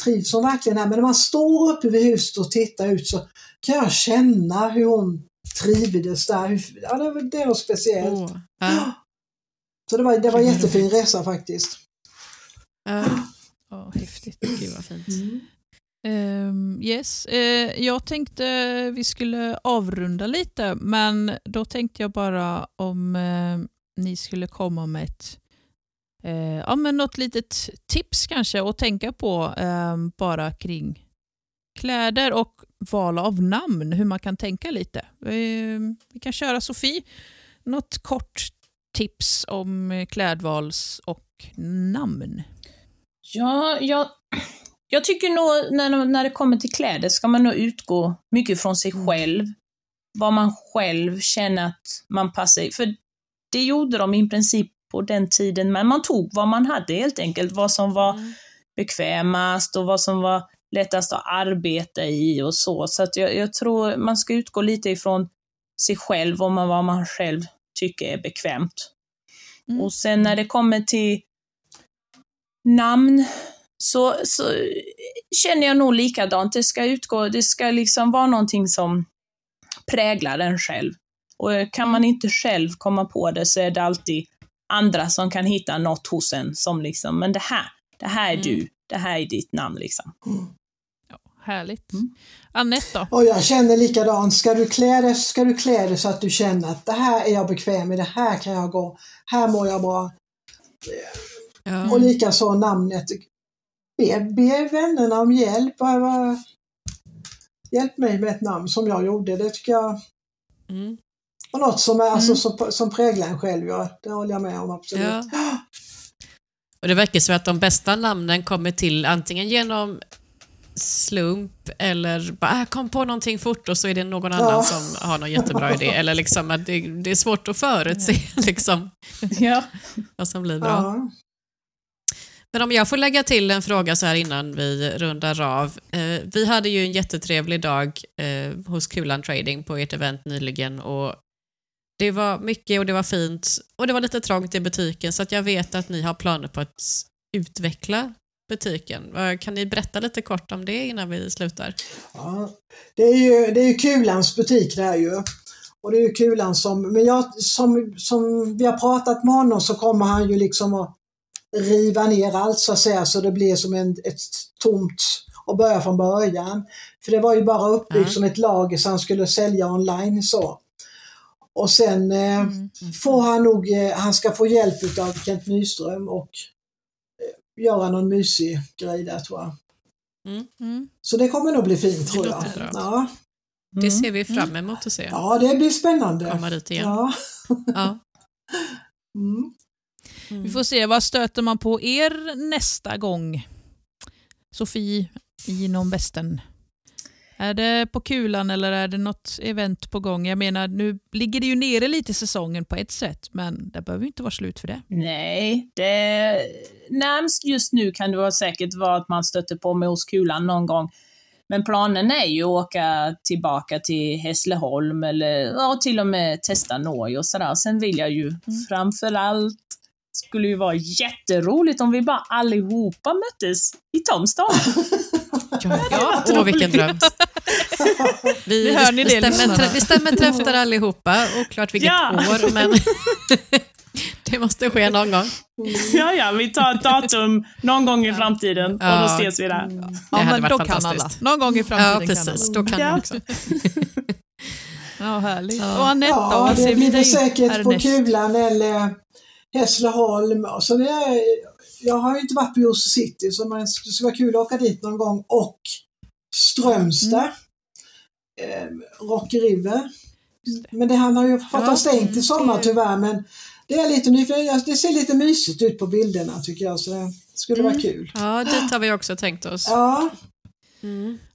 trivs hon verkligen här? Men när man står uppe vid huset och tittar ut så kan jag känna hur hon trivdes där. Ja, det, var- det något speciellt. Åh, ja. Så det var, det var en jättefin resa faktiskt. Ja. Ja, häftigt. Gud vad fint. Ehm, yes. Eh, jag tänkte vi skulle avrunda lite, men då tänkte jag bara om eh, ni skulle komma med ett eh, ja, men något litet tips kanske att tänka på eh, bara kring kläder och val av namn, hur man kan tänka lite. Eh, vi kan köra Sofie, något kort tips om klädvals och namn. Ja, jag, jag tycker nog när, när det kommer till kläder ska man nog utgå mycket från sig själv. Vad man själv känner att man passar i. För det gjorde de i princip på den tiden, men man tog vad man hade helt enkelt. Vad som var bekvämast och vad som var lättast att arbeta i och så. Så att jag, jag tror man ska utgå lite ifrån sig själv och vad man själv tycker är bekvämt. Och sen när det kommer till namn så, så känner jag nog likadant. Det ska utgå, det ska liksom vara någonting som präglar en själv. Och kan man inte själv komma på det så är det alltid andra som kan hitta något hos en som liksom, men det här, det här är du, det här är ditt namn liksom. Härligt. Annette då? Och jag känner likadant. Ska du klä dig, ska du klä dig så att du känner att det här är jag bekväm i, det här kan jag gå, här mår jag bra. Ja. Och likaså namnet. Be, be vännerna om hjälp. Hjälp mig med ett namn som jag gjorde. Det tycker jag Mm. Var något som, är, alltså, som, som präglar en själv. Ja. Det håller jag med om absolut. Ja. Och Det verkar som att de bästa namnen kommer till antingen genom slump eller bara äh, kom på någonting fort och så är det någon annan Ja. som har någon jättebra idé. Eller liksom att det, det är svårt att förutse liksom, Ja. vad som blir bra. Ja. Men om jag får lägga till en fråga så här innan vi rundar av. Eh, vi hade ju en jättetrevlig dag eh, hos Kulan Trading på ert event nyligen och det var mycket och det var fint och det var lite trångt i butiken så att jag vet att ni har planer på att utveckla butiken. Kan ni berätta lite kort om det innan vi slutar? Ja, det är ju, det är ju Kulans butik det här ju. Och det är ju Kulan som, men jag, som, som vi har pratat med honom så kommer han ju liksom att riva ner allt så att säga så det blir som en, ett tomt och börja från början. För det var ju bara uppbyggt Ja. som ett lager så han skulle sälja online så. Och sen eh, får han nog, eh, han ska få hjälp utav Kent Nyström och eh, göra någon mysig grej där tror jag. Mm. Så det kommer nog bli fint tror jag. bra. Ja. Det ser vi fram emot att se. Ja, det blir spännande. Komma dit igen. Ja. Ja. Mm. Vi får se, vad stöter man på er nästa gång? Sofie inom västen. Är det på kulan eller är det något event på gång? Jag menar, nu ligger det ju nere lite säsongen på ett sätt, men det behöver ju inte vara slut för det. Nej, det närmst just nu kan det vara säkert vara att man stöter på mig hos Kulan någon gång. Men planen är ju att åka tillbaka till Hässleholm eller ja, till och med testa Norge och sådär. Sen vill jag ju framförallt skulle ju vara jätteroligt om vi bara allihopa möttes i Tomstad. Ja, åh vilken dröm. Vi, Nu hör ni det, stämmer, trä- vi stämmer träffar allihopa, oklart vilket Ja. år, men det måste ske någon gång. ja, ja, vi tar ett datum någon gång i framtiden och då Ja. ses vi där. Det Ja, hade men varit då kan alla. fantastiskt. Någon gång i framtiden Ja, kan precis. alla. Då kan Ja. jag också. Ja, härligt. Ja. Och Anette då, Ja, vad ser det vi blir säkert på? Kulan eller Hässleholm. Och Så är, jag har ju inte varit på Josse City så man, det skulle vara kul att åka dit någon gång. Och Strömstad. Eh, Rocky River. Men det, han har ju fått Ja, stängt i sommar tyvärr men det är lite nyfiken. Det ser lite mysigt ut på bilderna tycker jag så det skulle vara kul. Ja, dit har vi också tänkt oss. Ja,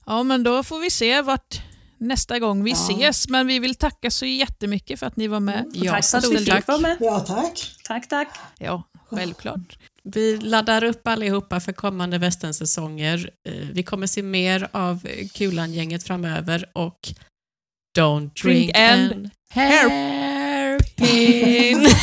Ja, men då får vi se vart nästa gång vi Ja. ses. Men vi vill tacka så jättemycket för att ni var med. Ja, tack för att vi fick vara med. ja tack. Tack, tack. Ja, självklart. Vi laddar upp allihopa för kommande västernsäsonger. Eh, Vi kommer se mer av Kulan-gänget framöver och Don't drink, Drink and and hairpin.